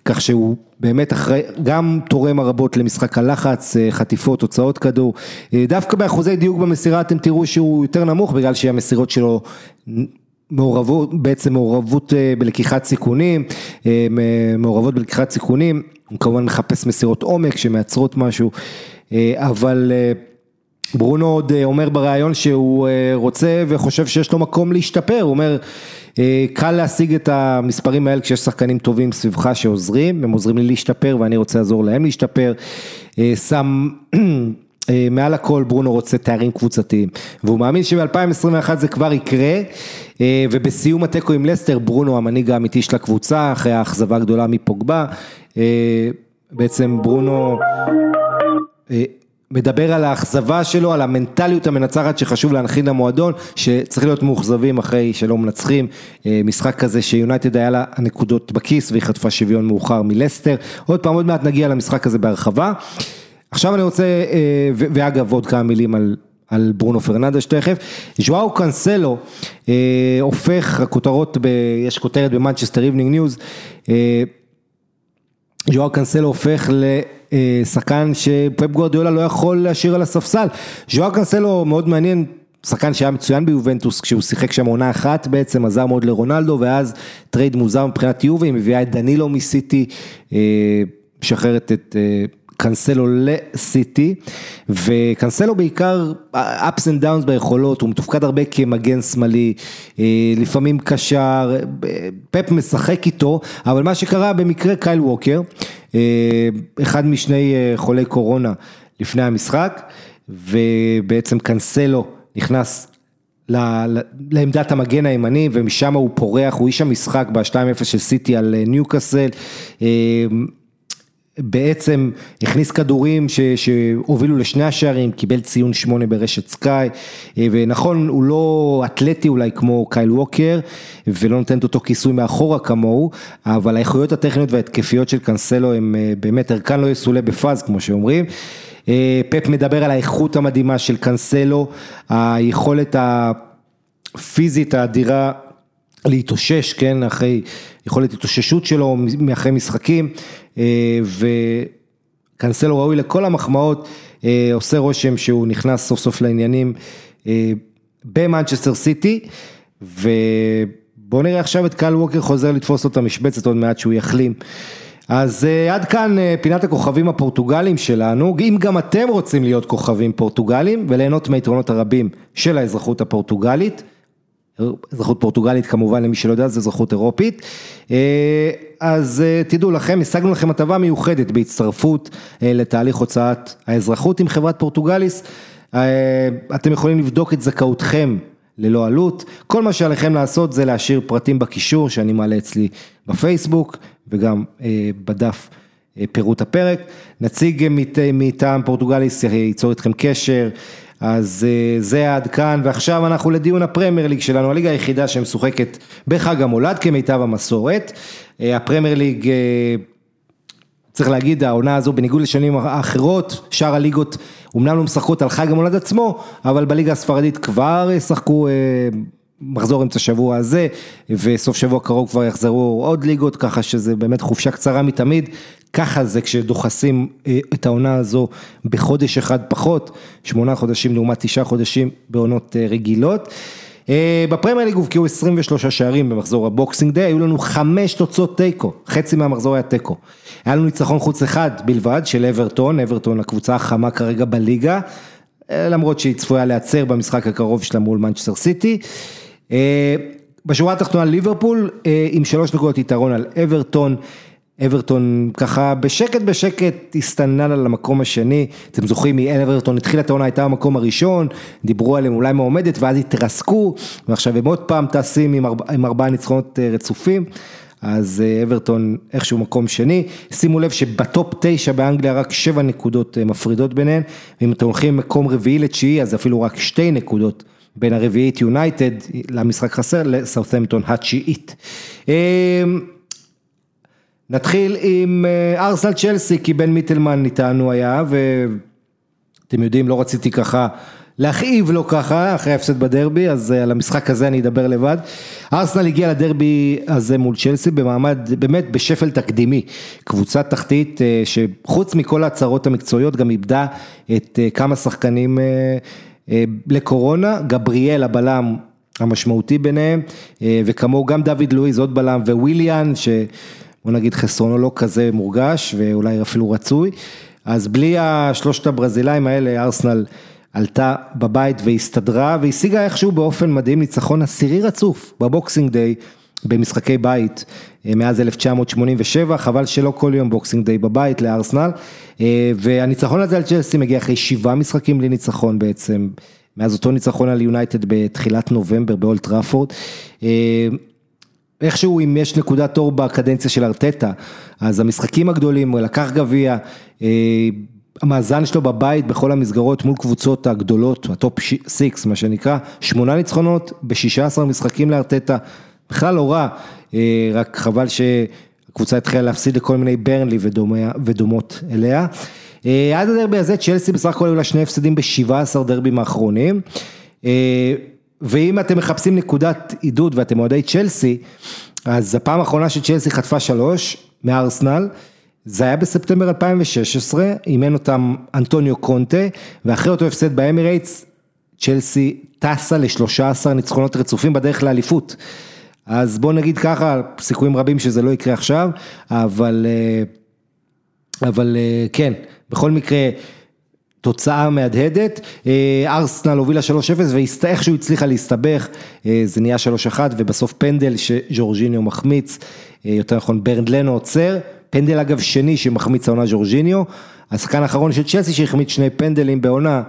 כך שהוא באמת אחרי, גם תורם רבות למשחק הלחץ, אה, חטיפות, הוצאות כדור. דווקא באחוזי דיוק במסירה אתם תראו שהוא יותר נמוך, בגלל שהמסירות שלו מעורבות, בעצם מעורבות אה, בלקיחת סיכונים, אה, מעורבות בלקיחת סיכונים, הוא כמובן מחפש מסירות עומק שמייצרות משהו, אה, אבל ברונו עוד אומר בריאיון שהוא רוצה וחושב שיש לו מקום להשתפר, הוא אומר קל להשיג את המספרים האלה כשיש שחקנים טובים סביבך שעוזרים, הם עוזרים לי להשתפר ואני רוצה לעזור להם להשתפר, שם מעל הכל ברונו רוצה תארים קבוצתיים, והוא מאמין שב-2021 זה כבר יקרה, ובסיום התיקו עם לסטר, ברונו המנהיג האמיתי של הקבוצה, אחרי האכזבה הגדולה מפוגבה, אה, בעצם ברונו מדבר על האכזבה שלו, על המנטליות המנצחת שחשוב להנחיל למועדון, שצריך להיות מאוכזבים אחרי שלא מנצחים, אה, משחק כזה שיונייטד היה לה הנקודות בכיס והיא חטפה שוויון מאוחר מלסטר, עוד פעם עוד מעט נגיע למשחק הזה בהרחבה. עכשיו אני רוצה, אה, ואגב עוד כמה מילים על, על ברונו פרננדש תכף, ז'ואאו קאנסלו אה, הופך, הכותרות, ב, יש כותרת במנצ'סטר איבנינג ניוז, ז'ואאו קאנסלו הופך לשחקן שפפ גוורדיולה לא יכול להשאיר על הספסל. ז'ואאו קאנסלו מאוד מעניין, שחקן שהיה מצוין ביובנטוס כשהוא שיחק שם עונה אחת בעצם, עזר מאוד לרונלדו ואז trade מוזר מבחינת יובי, היא מביאה את דנילו מסיטי, אה, משחררת את אה, קאנסלו לסיטי, וקאנסלו בעיקר ups and downs ביכולות, הוא מתופקד הרבה כמגן שמאלי, אה, לפעמים קשר, פפ משחק איתו, אבל מה שקרה במקרה קייל ווקר, אה, אחד משני אה, חולי קורונה לפני המשחק, ובעצם קאנסלו נכנס לעמדת המגן הימני ומשם הוא פורח, הוא איש המשחק ב-2-0 של סיטי על ניוקאסל. בעצם הכניס כדורים ש, שהובילו לשני השערים, קיבל ציון שמונה ברשת סקאי, אה, ונכון, הוא לא אתלטי אולי כמו קייל ווקר, ולא נותן את אותו כיסוי מאחורה כמוהו, אבל האיכויות הטכניות וההתקפיות של קאנסלו הם אה, באמת ערכן לא יסולא בפאז, כמו שאומרים. אה, פפ מדבר על האיכות המדהימה של קאנסלו, היכולת הפיזית האדירה להתאושש, כן, אחרי יכולת התאוששות שלו מאחרי משחקים, וקנסלו ראוי לכל המחמאות, אה, עושה רושם שהוא נכנס סוף סוף לעניינים אה, במנצ'סטר סיטי, ובואו נראה עכשיו את קל ווקר חוזר לתפוס לו את המשבצת עוד מעט שהוא יחלים. אז עד כאן פינת הכוכבים הפורטוגלים שלנו, אם גם אתם רוצים להיות כוכבים פורטוגלים וליהנות מהיתרונות הרבים של האזרחות הפורטוגלית, אזרחות פורטוגלית כמובן למי שלא יודע זה אזרחות אירופית, אה, אז אה, תדעו לכם, השגנו לכם הטבה מיוחדת בהצטרפות אה, לתהליך הוצאת האזרחות עם חברת פורטוגליס, אתם יכולים לבדוק את זכאותכם ללא עלות, כל מה שעליכם לעשות זה להשאיר פרטים בקישור שאני מעלה אצלי בפייסבוק וגם בדף פירוט הפרק, נציג מטעם פורטוגליס ייצור איתכם קשר. אז אה, זה עד כאן, ועכשיו אנחנו לדיון הפרמייר ליג שלנו, הליגה היחידה שמשוחקת בחג המולד כמיטב המסורת. אה, הפרמייר ליג, אה, צריך להגיד, העונה הזו בניגוד לשנים האחרות, שאר הליגות אומנם לא משחקות על חג המולד עצמו, אבל בליגה הספרדית כבר שחקו מחזור אמצע שבוע הזה, וסוף שבוע קרוב כבר יחזרו עוד ליגות, ככה שזה באמת חופשה קצרה מתמיד. ככה זה כשדוחסים אה, את העונה הזו בחודש אחד פחות, שמונה חודשים לעומת תשעה חודשים בעונות אה, רגילות. אה, בפרמייר ליג הובקעו 23 שערים במחזור הבוקסינג דיי, היו לנו חמש תוצאות תיקו, חצי מהמחזור היה תיקו. היה לנו ניצחון חוץ אחד בלבד של אברטון, אברטון הקבוצה החמה כרגע בליגה, למרות שהיא צפויה להיעצר במשחק הקרוב שלה מול מנצ'סטר סיטי. בשורה התחתונה ליברפול עם שלוש נקודות יתרון על אברטון. אברטון ככה בשקט בשקט הסתננה למקום השני, אתם זוכרים מאברטון התחילה את העונה הייתה במקום הראשון, דיברו עליהם אולי מועמדת ואז התרסקו. ועכשיו הם עוד פעם טסים עם, ארבע, עם ארבעה ניצחונות אה, רצופים, אז אה, אברטון איכשהו מקום שני, שימו לב שבטופ תשע באנגליה רק שבע נקודות אה, מפרידות ביניהן, ואם אתם הולכים מקום רביעי לתשיעי אז אפילו רק שתי נקודות בין הרביעית יונייטד למשחק חסר לסאות'מפטון התשיעית. נתחיל עם אה, ארסנל צ'לסי, כי בן מיטלמן איתנו היה, ואתם יודעים, לא רציתי ככה להכאיב לו ככה, אחרי ההפסד בדרבי, אז אה, על המשחק הזה אני אדבר לבד. ארסנל הגיע לדרבי הזה מול צ'לסי במעמד, באמת בשפל תקדימי. קבוצת תחתית אה, שחוץ מכל ההצהרות המקצועיות גם איבדה את כמה שחקנים לקורונה, גבריאל הבלם המשמעותי ביניהם, וכמוהו גם דויד לואיז עוד בלם וויליאן, ש... בוא נגיד חסרונו לא כזה מורגש ואולי אפילו רצוי, אז בלי השלושת הברזילאים האלה ארסנל עלתה בבית והסתדרה והשיגה איכשהו באופן מדהים ניצחון עשירי רצוף בבוקסינג דיי במשחקי בית אה, מאז 1987, חבל שלא כל יום בוקסינג דיי בבית לארסנל אה, והניצחון הזה על צ'לסי מגיע אחרי שבעה משחקים בלי ניצחון בעצם. מאז אותו ניצחון על יונייטד בתחילת נובמבר באולד טראפורד. אה, איכשהו אם יש נקודת אור בקדנציה של ארטטה, אז המשחקים הגדולים, הוא לקח גביע, אה, המאזן שלו בבית בכל המסגרות מול קבוצות הגדולות, ה top six מה שנקרא, שמונה ניצחונות ב-16 משחקים לארטטה, בכלל לא רע, אה, רק חבל שהקבוצה התחילה להפסיד לכל מיני ברנלי ודומות אליה. אה, עד הדרבי הזה צ'לסי בסך הכל היו לה שני הפסדים ב-17 דרבים האחרונים. אה, ואם אתם מחפשים נקודת עידוד ואתם אוהדי צ'לסי, אז הפעם האחרונה שצ'לסי חטפה שלוש מארסנל, זה היה בספטמבר 2016, אימן אותם אנטוניו קונטה, ואחרי אותו הפסד באמירייטס, צ'לסי טסה ל-13 ניצחונות רצופים בדרך לאליפות. אז בוא נגיד ככה, סיכויים רבים שזה לא יקרה עכשיו, אבל, אה, אבל כן, בכל מקרה, תוצאה מהדהדת, אה, ארסנל הובילה 3-0 ואיכשהו הצליחה להסתבך, אה, זה נהיה 3-1 ובסוף פנדל שז'ורג'יניו מחמיץ, אה, יותר נכון ברנד לנו עוצר, פנדל אגב שני שמחמיץ העונה ז'ורג'יניו, השחקן האחרון של צ'לסי שהחמיץ שני פנדלים בעונה,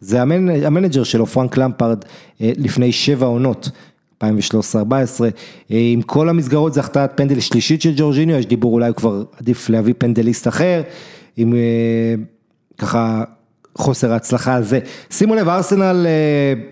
זה המנג'ר שלו פרנק למפארד לפני שבע עונות. 2013-2014, עם כל המסגרות זה החטאת פנדל שלישית של ג'ורג'יניו, יש דיבור אולי כבר עדיף להביא פנדליסט אחר, עם ככה חוסר ההצלחה הזה. שימו לב, ארסנל אה,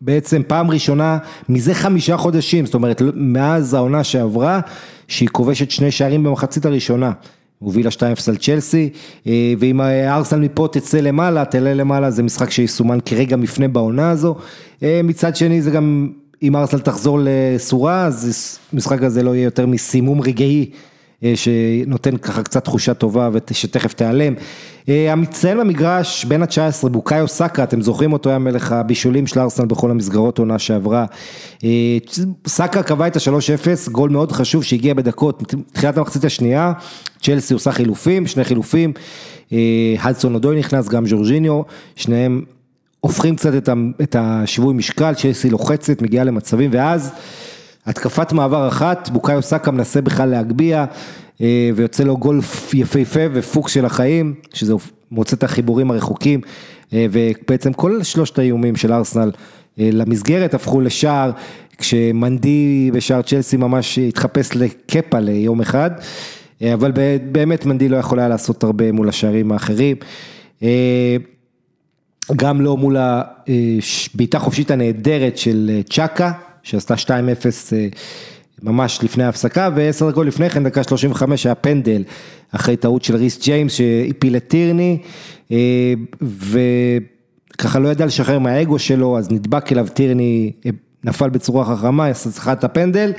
בעצם פעם ראשונה מזה חמישה חודשים, זאת אומרת מאז העונה שעברה, שהיא כובשת שני שערים במחצית הראשונה. הובילה 2-0 על צ'לסי, אה, ואם ארסנל מפה תצא למעלה, תעלה למעלה, זה משחק שיסומן כרגע מפנה בעונה הזו. אה, מצד שני זה גם, אם ארסנל תחזור לסורה, אז המשחק הזה לא יהיה יותר מסימום רגעי שנותן ככה קצת תחושה טובה ושתכף תיעלם. אה, המצטיין במגרש בין ה-19, בוקאיו סאקה, אתם זוכרים אותו, היה מלך הבישולים של ארסנל בכל המסגרות עונה שעברה. אה, סאקה קבע את ה-3-0, גול מאוד חשוב שהגיע בדקות, תחילת המחצית השנייה, צ'לסי עושה חילופים, שני חילופים, הדסון אודוי נכנס, גם ז'ורג'יניו, שניהם הופכים קצת את השיווי משקל, צ'לסי לוחצת, מגיעה למצבים, ואז... התקפת מעבר אחת, בוקאיו סאקה מנסה בכלל להגביה, אה, ויוצא לו גול יפהפה ופוקס של החיים, שזה מוצא את החיבורים הרחוקים, אה, ובעצם כל שלושת האיומים של ארסנל אה, למסגרת הפכו לשער, כשמנדי בשער צ'לסי ממש התחפש לקפה ליום אחד, אבל באמת מנדי לא יכול היה לעשות הרבה מול השערים האחרים. גם לא מול הבעיטה חופשית הנהדרת של צ'אקה, שעשתה 2-0 אה, ממש לפני ההפסקה, ועשר דקות לפני כן, דקה 35 היה פנדל, אחרי טעות של ריס ג'יימס שהפיל את טירני, אה, וככה לא ידע לשחרר מהאגו שלו, אז נדבק אליו טירני, אה, נפל בצורה חכמה, צריכה את הפנדל,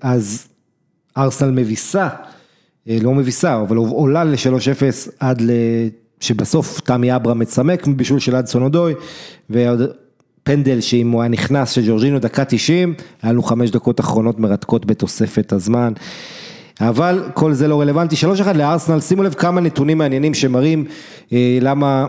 אז ארסנל מביסה, לא מביסה, אבל עולה ל-3-0 עד ל... שבסוף תמי אברה מצמק מבישול של אדסון אודוי, פנדל שאם הוא היה נכנס של ג'ורג'ינו דקה 90, היה לנו חמש דקות אחרונות מרתקות בתוספת הזמן. אבל כל זה לא רלוונטי, שלוש אחד לארסנל, שימו לב כמה נתונים מעניינים שמראים אה, למה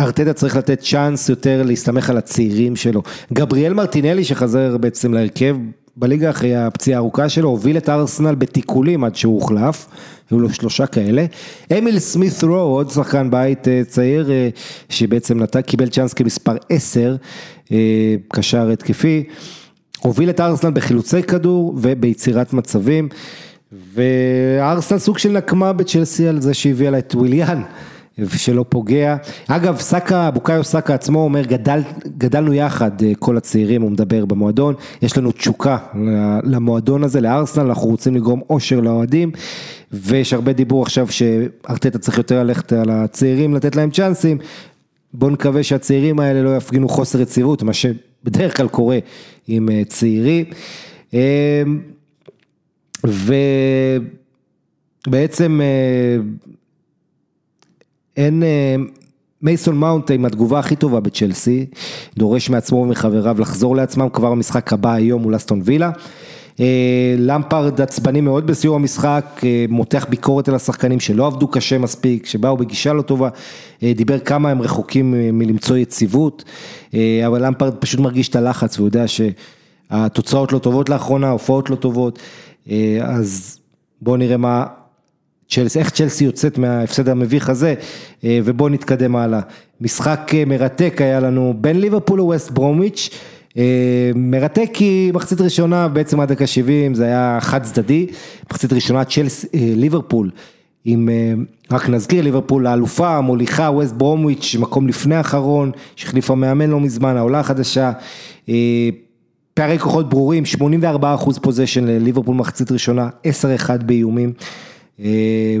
ארטטה צריך לתת צ'אנס יותר להסתמך על הצעירים שלו. גבריאל מרטינלי שחזר בעצם להרכב בליגה אחרי הפציעה הארוכה שלו, הוביל את ארסנל בתיקולים עד שהוא הוחלף, היו לו שלושה כאלה. אמיל סמית רו, עוד שחקן בית אה, צעיר, אה, שבעצם נת... קיבל צ'אנס כמספר עשר, אה, קשר התקפי, הוביל את ארסנל בחילוצי כדור וביצירת מצבים, וארסנל סוג של נקמה בצ'לסי על זה שהביאה לה את וויליאן. שלא פוגע. אגב, סאקה, בוקאיו סאקה עצמו אומר, גדל, גדלנו יחד, אה, כל הצעירים, הוא מדבר במועדון, יש לנו תשוקה למועדון הזה, לארסנל, אנחנו רוצים לגרום אושר לאוהדים, ויש הרבה דיבור עכשיו שארטטה צריך יותר ללכת על הצעירים, לתת להם צ'אנסים, בואו נקווה שהצעירים האלה לא יפגינו חוסר יציבות, מה שבדרך כלל קורה עם אה, צעירים. אה, ובעצם אין, מייסון מאונט עם התגובה הכי טובה בצ'לסי, דורש מעצמו ומחבריו לחזור לעצמם כבר במשחק הבא היום מול אסטון וילה. אה, למפרד עצבני מאוד בסיום המשחק, אה, מותח ביקורת על השחקנים שלא עבדו קשה מספיק, שבאו בגישה לא טובה, אה, דיבר כמה הם רחוקים מלמצוא יציבות, אבל למפרד פשוט מרגיש את הלחץ והוא יודע שהתוצאות לא טובות לאחרונה, ההופעות לא טובות, אז בואו נראה מה, צ'לסי, איך צ'לסי יוצאת מההפסד המביך הזה, ובואו נתקדם הלאה. משחק מרתק היה לנו בין ליברפול לווסט ברומיץ', אה, מרתק כי מחצית ראשונה בעצם עד דקה 70 זה היה חד צדדי, מחצית ראשונה צ'לס, אה, ליברפול עם, רק נזכיר, ליברפול האלופה, מוליכה, ווסט ברומוויץ', מקום לפני האחרון, שהחליפה מאמן לא מזמן, העולה החדשה. פערי כוחות ברורים, 84 אחוז possession לליברפול מחצית ראשונה, 10-1 באיומים.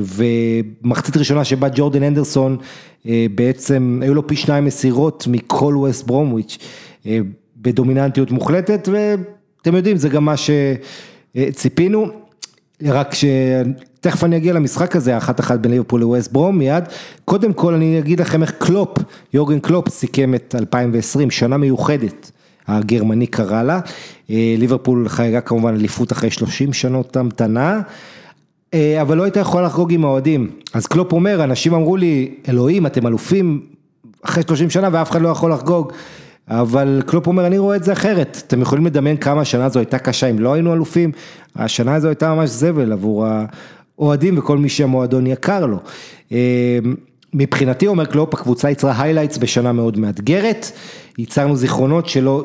ומחצית ראשונה שבה ג'ורדן הנדרסון בעצם היו לו פי שניים מסירות מכל ווסט ברומוויץ' בדומיננטיות מוחלטת ואתם יודעים זה גם מה שציפינו, רק שתכף אני אגיע למשחק הזה, אחת אחת בין ליברפול לווסט ברום מיד, קודם כל אני אגיד לכם איך קלופ, יורגן קלופ סיכם את 2020, שנה מיוחדת. הגרמני קרא לה, ליברפול חגגה כמובן אליפות אחרי 30 שנות המתנה, אבל לא הייתה יכולה לחגוג עם האוהדים, אז קלופ אומר, אנשים אמרו לי, אלוהים אתם אלופים אחרי 30 שנה ואף אחד לא יכול לחגוג, אבל קלופ אומר, אני רואה את זה אחרת, אתם יכולים לדמיין כמה השנה הזו הייתה קשה אם לא היינו אלופים, השנה הזו הייתה ממש זבל עבור האוהדים וכל מי שהמועדון יקר לו. מבחינתי אומר קלופ, הקבוצה יצרה highlights בשנה מאוד מאתגרת, ייצרנו זיכרונות שלא,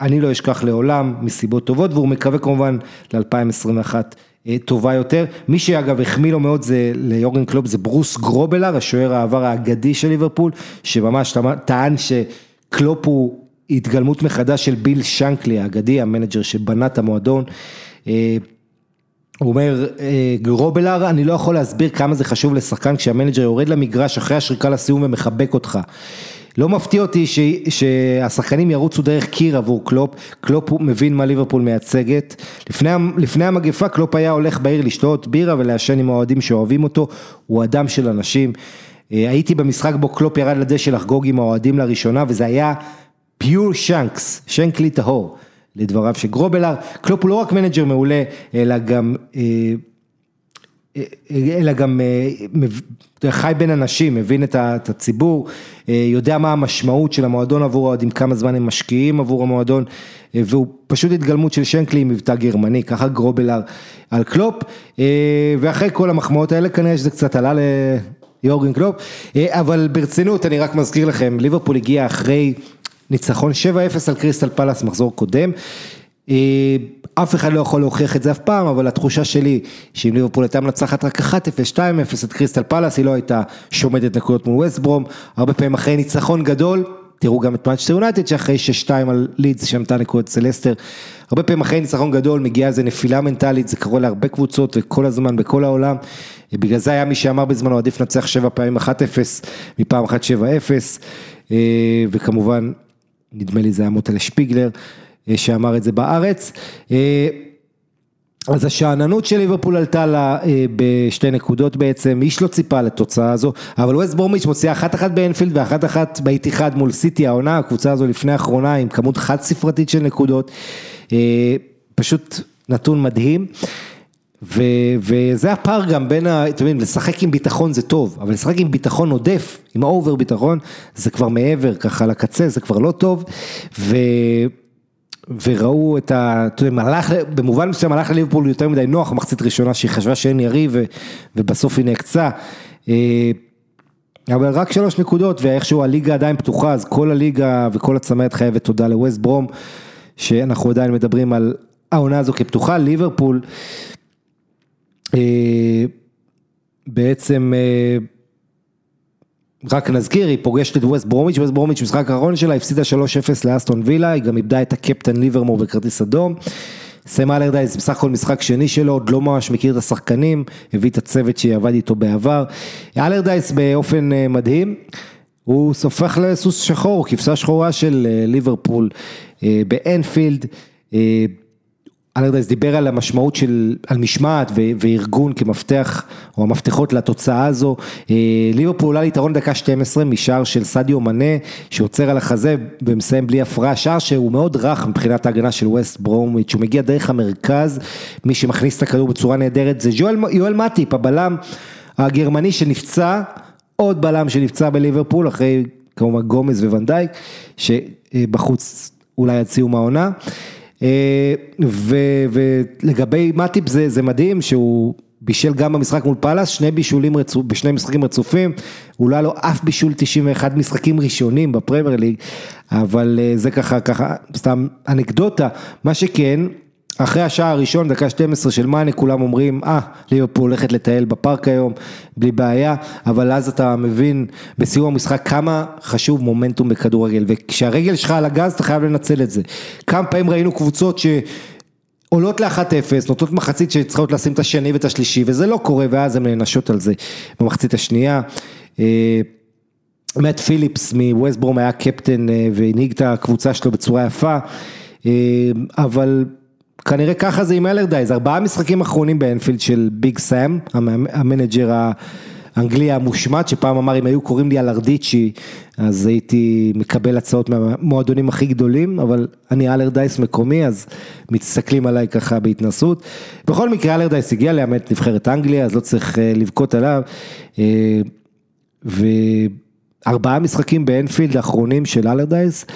אני לא אשכח לעולם מסיבות טובות והוא מקווה כמובן ל-2021 טובה יותר, מי שאגב החמיא לו מאוד זה ליורגן קלופ זה ברוס גרובלר, השוער העבר האגדי של ליברפול, שממש טען שקלופ הוא התגלמות מחדש של ביל שנקלי האגדי, המנג'ר שבנה את המועדון. הוא אומר, גרובלר, אני לא יכול להסביר כמה זה חשוב לשחקן כשהמנג'ר יורד למגרש אחרי השריקה לסיום ומחבק אותך. לא מפתיע אותי שהשחקנים ירוצו דרך קיר עבור קלופ, קלופ מבין מה ליברפול מייצגת, לפני, לפני המגפה קלופ היה הולך בעיר לשתות בירה ולעשן עם האוהדים שאוהבים אותו, הוא אדם של אנשים, הייתי במשחק בו קלופ ירד לדשא לחגוג עם האוהדים לראשונה וזה היה pure שנקס, שנקלי טהור, לדבריו של גרובלר, קלופ הוא לא רק מנג'ר מעולה, אלא גם אלא גם חי בין אנשים, מבין את הציבור, יודע מה המשמעות של המועדון עבור האוהדים, כמה זמן הם משקיעים עבור המועדון, והוא פשוט התגלמות של שנקלי עם מבטא גרמני, ככה גרובלר על קלופ, ואחרי כל המחמאות האלה כנראה שזה קצת עלה ליורגן קלופ, אבל ברצינות אני רק מזכיר לכם, ליברפול הגיע אחרי ניצחון 7-0 על קריסטל פלאס מחזור קודם, אף אחד לא יכול להוכיח את זה אף פעם, אבל התחושה שלי שאם ליברפול הייתה מנצחת רק 1-0, 2-0 את קריסטל פלאס, היא לא הייתה שומטת נקודות מול ווסט ברום, הרבה פעמים אחרי ניצחון גדול, תראו גם את מנצ'סטר יונייטד שאחרי 6-2 על לידס שמטה נקודות אצל לסטר, הרבה פעמים אחרי ניצחון גדול מגיעה איזה נפילה מנטלית, זה קורה להרבה קבוצות וכל הזמן בכל העולם, בגלל זה היה מי שאמר בזמנו עדיף לנצח 7 פעמים 1-0 מפעם אחת 7-0, וכמובן נדמה לי זה היה מוטלה שפיגלר. שאמר את זה בארץ. אז השאננות של ליברפול עלתה לה בשתי נקודות בעצם, איש לא ציפה לתוצאה הזו, אבל ווסט בורמיץ' מוציאה אחת אחת באנפילד ואחת אחת באיתיחד מול סיטי העונה, הקבוצה הזו לפני האחרונה עם כמות חד ספרתית של נקודות, פשוט נתון מדהים. ו, וזה הפער גם בין, אתם יודעים, לשחק עם ביטחון זה טוב, אבל לשחק עם ביטחון עודף, עם אובר ביטחון, זה כבר מעבר, ככה לקצה, זה כבר לא טוב, ו... וראו את ה... אתה יודע, הלך, במובן מסוים הלך לליברפול יותר מדי נוח, מחצית ראשונה שהיא חשבה שאין יריב ובסוף היא נעקצה. אבל רק שלוש נקודות ואיכשהו הליגה עדיין פתוחה, אז כל הליגה וכל הצמרת חייבת תודה לווסט ברום, שאנחנו עדיין מדברים על העונה הזו כפתוחה, ליברפול בעצם רק נזכיר, היא פוגשת את ווסט ברומיץ', ווסט ברומיץ' משחק האחרון שלה, הפסידה 3-0 לאסטון וילה, היא גם איבדה את הקפטן ליברמור בכרטיס אדום. סם אלרדייס, בסך הכל משחק שני שלו, עוד לא ממש מכיר את השחקנים, הביא את הצוות שעבד איתו בעבר. אלרדייס באופן מדהים, הוא סופח לסוס שחור, כבשה שחורה של ליברפול באנפילד. אלרדייס דיבר על המשמעות של, על משמעת וארגון כמפתח, או המפתחות לתוצאה הזו, ליברפול עולה ליתרון דקה 12 משער של סדיו מנה, שעוצר על החזה ומסיים בלי הפרעה, שער שהוא מאוד רך מבחינת ההגנה של ווסט ברומיץ', הוא מגיע דרך המרכז, מי שמכניס את הכדור בצורה נהדרת זה יואל מטיפ, הבלם הגרמני שנפצע, עוד בלם שנפצע בליברפול, אחרי כמובן גומז וונדייק, שבחוץ אולי עד סיום העונה. ולגבי מטיפ זה, זה מדהים שהוא בישל גם במשחק מול פאלאס, שני בישולים רצו, בשני משחקים רצופים, הוא לא היה לו אף בישול 91 משחקים ראשונים בפרמייר ליג, אבל זה ככה, ככה, סתם אנקדוטה, מה שכן, אחרי השעה הראשון, דקה 12 של מאנה, כולם אומרים, אה, ליברפול הולכת לטייל בפארק היום, בלי בעיה, אבל אז אתה מבין בסיום המשחק כמה חשוב מומנטום בכדורגל, וכשהרגל שלך על הגז אתה חייב לנצל את זה. כמה פעמים ראינו קבוצות ש... עולות ל-1-0, נותנות מחצית שצריכות לשים את השני ואת השלישי, וזה לא קורה, ואז הן נענשות על זה במחצית השנייה. אה, מאט פיליפס מווסטברום היה קפטן אה, והנהיג את הקבוצה שלו בצורה יפה, אה, אבל כנראה ככה זה עם אלרדייז, ארבעה משחקים אחרונים באנפילד של ביג סאם, המנג'ר האנגלי המושמץ, שפעם אמר אם היו קוראים לי אלרדיצ'י, אז הייתי מקבל הצעות מהמועדונים הכי גדולים, אבל אני אלרדייס מקומי, אז מסתכלים עליי ככה בהתנשאות. בכל מקרה אלרדייס הגיע לאמן את נבחרת אנגליה, אז לא צריך אה, לבכות עליו. אה, וארבעה משחקים באנפילד האחרונים של אלרדייס,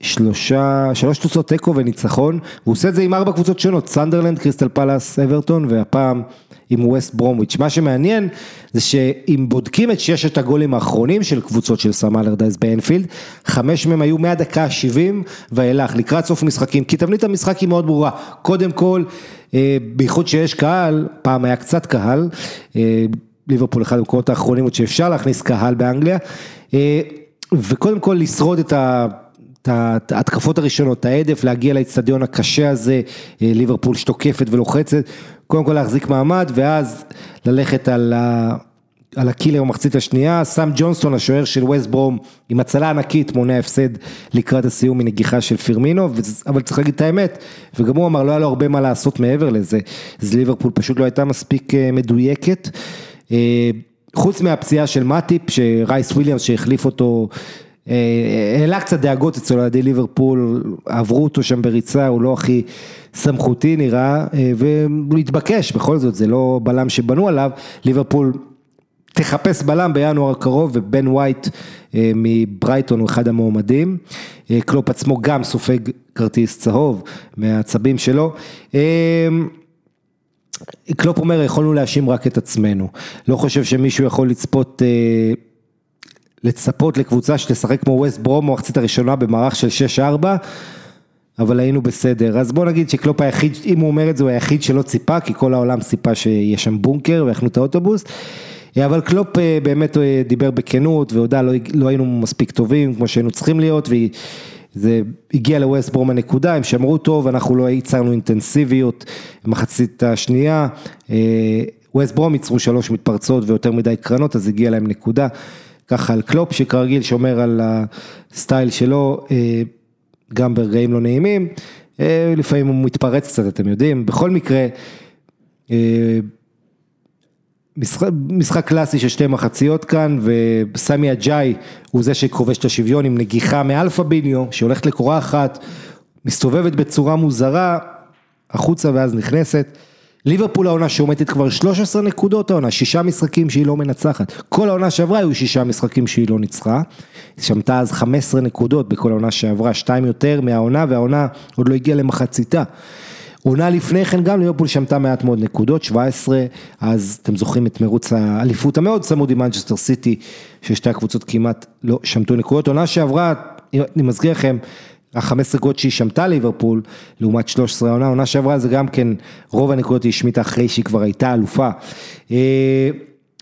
שלושה, שלוש תוצאות תיקו וניצחון, והוא עושה את זה עם ארבע קבוצות שונות, סנדרלנד, קריסטל פלאס, אברטון, והפעם עם ווסט ברומוויץ'. מה שמעניין זה שאם בודקים את ששת הגולים האחרונים של קבוצות של סם אלרדייז באנפילד, חמש מהם היו מהדקה ה-70 ואילך, לקראת סוף משחקים, כי תבנית המשחק היא מאוד ברורה, קודם כל, אה, בייחוד שיש קהל, פעם היה קצת קהל, אה, ליברפול אחד המקומות האחרונים עוד שאפשר להכניס קהל באנגליה, אה, וקודם כל לשרוד את ה... ההתקפות הראשונות, ההדף, להגיע לאצטדיון הקשה הזה, אה, ליברפול שתוקפת ולוחצת, קודם כל להחזיק מעמד ואז ללכת על, ה, על הקילר במחצית השנייה, סאם ג'ונסטון השוער של ווסט ברום עם הצלה ענקית מונע הפסד לקראת הסיום מנגיחה של פירמינו, אבל צריך להגיד את האמת, וגם הוא אמר לא היה לו הרבה מה לעשות מעבר לזה, אז ליברפול פשוט לא הייתה מספיק אה, מדויקת. אה, חוץ מהפציעה של מאטיפ, שרייס וויליאמס שהחליף אותו העלה קצת דאגות אצל אוהדי ליברפול, עברו אותו שם בריצה, הוא לא הכי סמכותי נראה, אה, והוא התבקש, בכל זאת זה לא בלם שבנו עליו, ליברפול תחפש בלם בינואר הקרוב ובן ווייט אה, מברייטון הוא אחד המועמדים, קלופ עצמו גם סופג כרטיס צהוב מהעצבים שלו. קלופ אומר יכולנו להאשים רק את עצמנו, לא חושב שמישהו יכול לצפות לצפות לקבוצה שתשחק כמו ווסט ברום במחצית הראשונה במערך של 6-4, אבל היינו בסדר. אז בוא נגיד שקלופ היחיד, אם הוא אומר את זה, הוא היחיד שלא ציפה, כי כל העולם ציפה שיהיה שם בונקר ויחנו את האוטובוס. אבל קלופ אה, באמת אה, דיבר בכנות והודה, לא, לא היינו מספיק טובים כמו שהיינו צריכים להיות, וזה הגיע לווסט ברום הנקודה, הם שמרו טוב, אנחנו לא ייצרנו אינטנסיביות במחצית השנייה. אה, ווסט ברום ייצרו שלוש מתפרצות ויותר מדי קרנות, אז הגיע להם נקודה. ככה על קלופ שכרגיל שומר על הסטייל שלו, אה, גם ברגעים לא נעימים, אה, לפעמים הוא מתפרץ קצת, אתם יודעים, בכל מקרה, אה, משחק, משחק קלאסי של שתי מחציות כאן, וסמי אג'אי הוא זה שכובש את השוויון עם נגיחה מאלפת בעיניי, שהולכת לקורה אחת, מסתובבת בצורה מוזרה, החוצה ואז נכנסת. ליברפול העונה שעומדת כבר 13 נקודות העונה, שישה משחקים שהיא לא מנצחת. כל העונה שעברה היו שישה משחקים שהיא לא ניצחה. שמתה אז 15 נקודות בכל העונה שעברה, שתיים יותר מהעונה, והעונה עוד לא הגיעה למחציתה. עונה לפני כן גם ליברפול שמתה מעט מאוד נקודות, 17, אז אתם זוכרים את מרוץ האליפות המאוד צמוד עם מנצ'סטר סיטי, ששתי הקבוצות כמעט לא שמתו נקודות. עונה שעברה, אני מזכיר לכם, החמש עשרה שהיא שמתה ליברפול, לעומת 13 העונה, עונה. שעברה זה גם כן, רוב הנקודות היא השמיטה אחרי שהיא כבר הייתה אלופה. אה,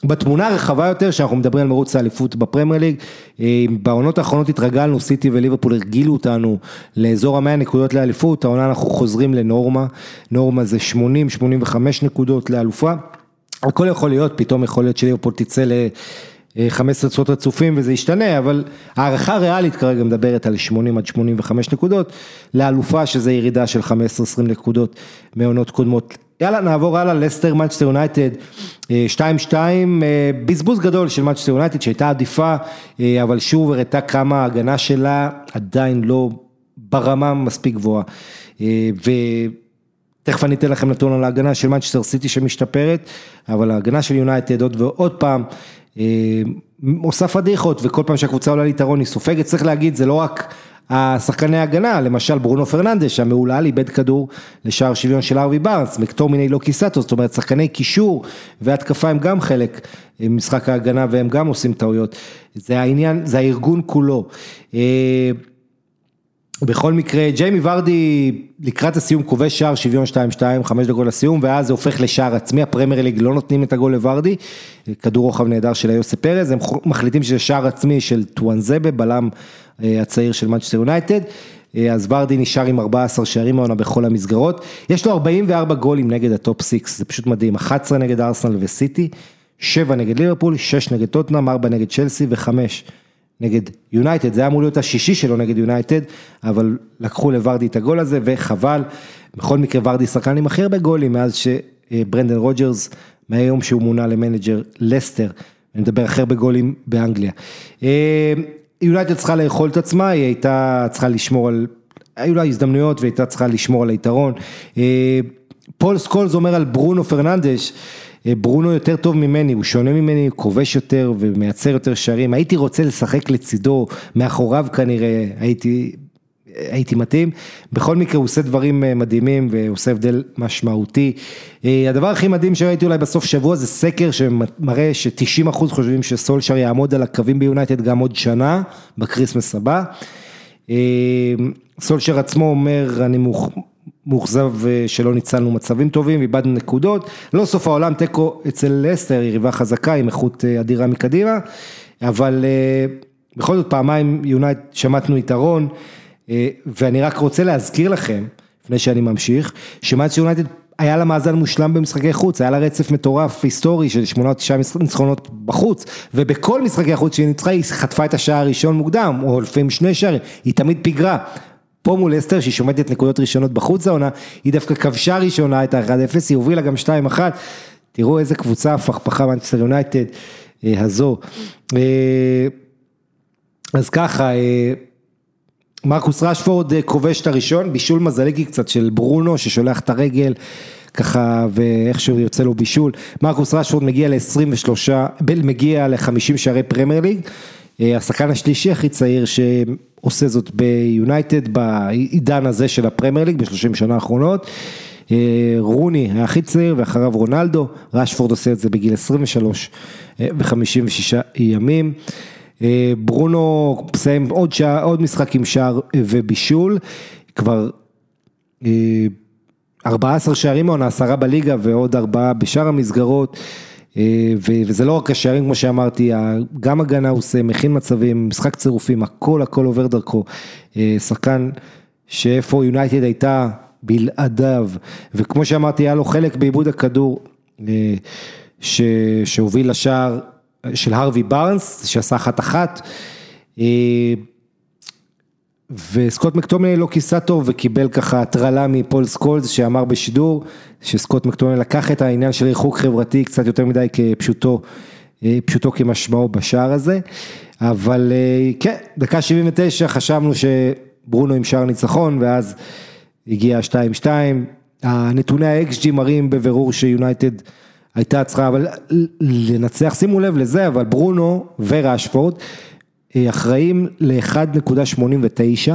בתמונה הרחבה יותר, שאנחנו מדברים על מרוץ האליפות בפרמייר ליג, אה, בעונות האחרונות התרגלנו, סיטי וליברפול הרגילו אותנו לאזור המאה נקודות לאליפות, העונה אנחנו חוזרים לנורמה, נורמה זה 80-85 נקודות לאלופה, הכל יכול להיות, פתאום יכול להיות שליברפול תצא ל... 15 צורות רצופים וזה ישתנה, אבל הערכה ריאלית כרגע מדברת על 80 עד 85 נקודות, לאלופה שזה ירידה של 15-20 נקודות מעונות קודמות. יאללה נעבור הלאה, לסטר מנצ'סטר יונייטד, 2-2, בזבוז גדול של מנצ'סטר יונייטד שהייתה עדיפה, אה, אבל שוב הראתה כמה ההגנה שלה עדיין לא ברמה מספיק גבוהה. אה, ו... תכף אני אתן לכם נתון על ההגנה של מנצ'סטר סיטי שמשתפרת, אבל ההגנה של יונייטד עוד ועוד פעם אה, עושה פדיחות וכל פעם שהקבוצה עולה ליתרון היא סופגת, צריך להגיד זה לא רק השחקני ההגנה, למשל ברונו פרננדש המהולל איבד כדור לשער שוויון של ארווי בארנס, מקטומיני לא כיסטו, זאת אומרת שחקני קישור והתקפה הם גם חלק ממשחק ההגנה והם גם עושים טעויות, זה העניין, זה הארגון כולו. בכל מקרה, ג'יימי ורדי לקראת הסיום כובש שער שוויון 2-2, חמש דקות לסיום, ואז זה הופך לשער עצמי, הפרמייר ליג לא נותנים את הגול לוורדי, כדור רוחב נהדר של איוסה פרז, הם מחליטים שזה שער עצמי של טואנזבה, בלם אה, הצעיר של מנצ'סטר יונייטד, אה, אז ורדי נשאר עם 14 שערים העונה בכל המסגרות, יש לו 44 גולים נגד הטופ 6, זה פשוט מדהים, 11 נגד ארסנל וסיטי, 7 נגד ליברפול, 6 נגד טוטנאם, 4 נגד צ'לסי ו-5 נגד יונייטד, זה היה אמור להיות השישי שלו נגד יונייטד, אבל לקחו לוורדי את הגול הזה וחבל, בכל מקרה ורדי שחקן עם הכי הרבה גולים מאז שברנדן רוג'רס, מהיום שהוא מונה למנג'ר לסטר, אני מדבר הכי הרבה גולים באנגליה. אה, יונייטד צריכה לאכול את עצמה, היא הייתה צריכה לשמור על, היו לה הזדמנויות והייתה צריכה לשמור על היתרון. אה, פול סקולס אומר על ברונו פרננדש, ברונו יותר טוב ממני, הוא שונה ממני, הוא כובש יותר ומייצר יותר שערים, הייתי רוצה לשחק לצידו, מאחוריו כנראה, הייתי, הייתי מתאים, בכל מקרה הוא עושה דברים אה, מדהימים ועושה הבדל משמעותי. אה, הדבר הכי מדהים שראיתי אולי בסוף שבוע זה סקר שמראה ש-90% חושבים שסולשר יעמוד על הקווים ביונייטד גם עוד שנה, בקריסמס הבא. סולשר עצמו אומר, אני מוכ... מאוכזב אה, שלא ניצלנו מצבים טובים, איבדנו נקודות, לא סוף העולם, תיקו אצל לסטר, יריבה חזקה עם איכות אה, אדירה מקדימה, אבל אה, בכל זאת פעמיים יונייט שמטנו יתרון, ואני רק רוצה להזכיר לכם, לפני שאני ממשיך, שמאנצ'סטר יונייטד היה לה מאזן מושלם במשחקי חוץ, היה לה רצף מטורף היסטורי של שמונה או תשעה ניצחונות בחוץ, ובכל משחקי החוץ שהיא ניצחה היא חטפה את השער הראשון מוקדם, או לפעמים שני שערים, היא תמיד פיגרה. פה מול אסתר שהיא שומטת נקודות ראשונות בחוץ העונה, היא דווקא כבשה ראשונה את ה-1-0, היא הובילה גם 2-1, תראו איזה קבוצה הפכפכה מנצ'סטר יונייטד אה, הזו. אה, אז ככה, אה, מרקוס רשפורד כובש את הראשון, בישול מזלגי קצת של ברונו ששולח את הרגל. ככה ואיכשהו יוצא לו בישול, מרקוס רשפורד מגיע ל-23, מגיע ל-50 שערי פרמייר ליג, השחקן השלישי הכי צעיר שעושה זאת ביונייטד בעידן הזה של הפרמייר ליג בשלושים שנה האחרונות. אה, רוני היה הכי צעיר ואחריו רונלדו, רשפורד עושה את זה בגיל 23 ו-56 ימים. אה, ברונו מסיים עוד, שע, עוד משחק עם שער ובישול, כבר 14 אה, שערים העונה, עשרה בליגה ועוד ארבעה בשאר המסגרות. אה, וזה לא רק השערים כמו שאמרתי, גם הגנה הוא עושה, מכין מצבים, משחק צירופים, הכל הכל עובר דרכו. אה, שחקן שאיפה יונייטד הייתה בלעדיו, וכמו שאמרתי, היה לו חלק בעיבוד הכדור אה, שהוביל לשער של הרווי בארנס, שעשה אחת אחת. וסקוט מקטומני לא כיסה טוב וקיבל ככה הטרלה מפול סקולס שאמר בשידור שסקוט מקטומני לקח את העניין של ריחוק חברתי קצת יותר מדי כפשוטו, אה, פשוטו כמשמעו בשער הזה, אבל אה, כן, דקה 79 חשבנו שברונו עם שער ניצחון ואז הגיע 2-2, הנתוני ה-XG מראים בבירור שיונייטד הייתה צריכה אבל לנצח, שימו לב לזה, אבל ברונו וראשפורד אחראים ל-1.89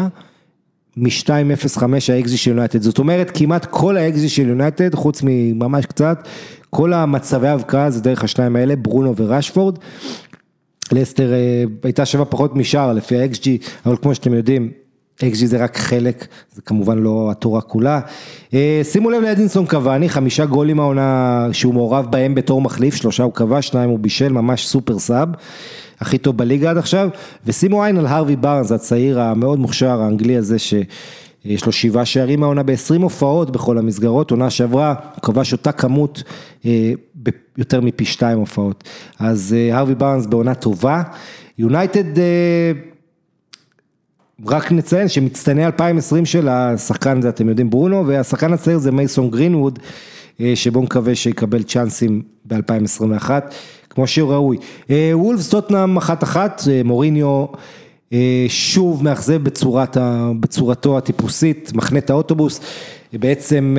מ-2.05 האקזי של יונייטד, זאת אומרת כמעט כל האקזי של יונייטד, חוץ מממש קצת, כל המצבי ההבקעה זה דרך השניים האלה, ברונו וראשפורד. לסטר אה, הייתה שווה פחות משאר לפי ה-XG, אבל כמו שאתם יודעים, XG זה רק חלק, זה כמובן לא התורה כולה. אה, שימו לב לאדינסון קוואני, חמישה גולים העונה שהוא מעורב בהם בתור מחליף, שלושה הוא קבע, שניים הוא בישל, ממש סופר סאב. הכי טוב בליגה עד עכשיו, ושימו עין על הרווי בארנס, הצעיר המאוד מוכשר האנגלי הזה שיש לו שבעה שערים העונה ב-20 הופעות בכל המסגרות, עונה שעברה, הוא כבש אותה כמות אה, ביותר מפי שתיים הופעות. אז אה, הרווי בארנס בעונה טובה, יונייטד אה, רק נציין שמצטייני 2020 של השחקן הזה, אתם יודעים, ברונו, והשחקן הצעיר זה מייסון גרינווד, שבו נקווה שיקבל צ'אנסים ב-2021. כמו שהוא ראוי. אה, וולפס טוטנאם אחת אחת, אה, מוריניו אה, שוב מאכזב בצורת, בצורתו הטיפוסית, מחנה את האוטובוס, בעצם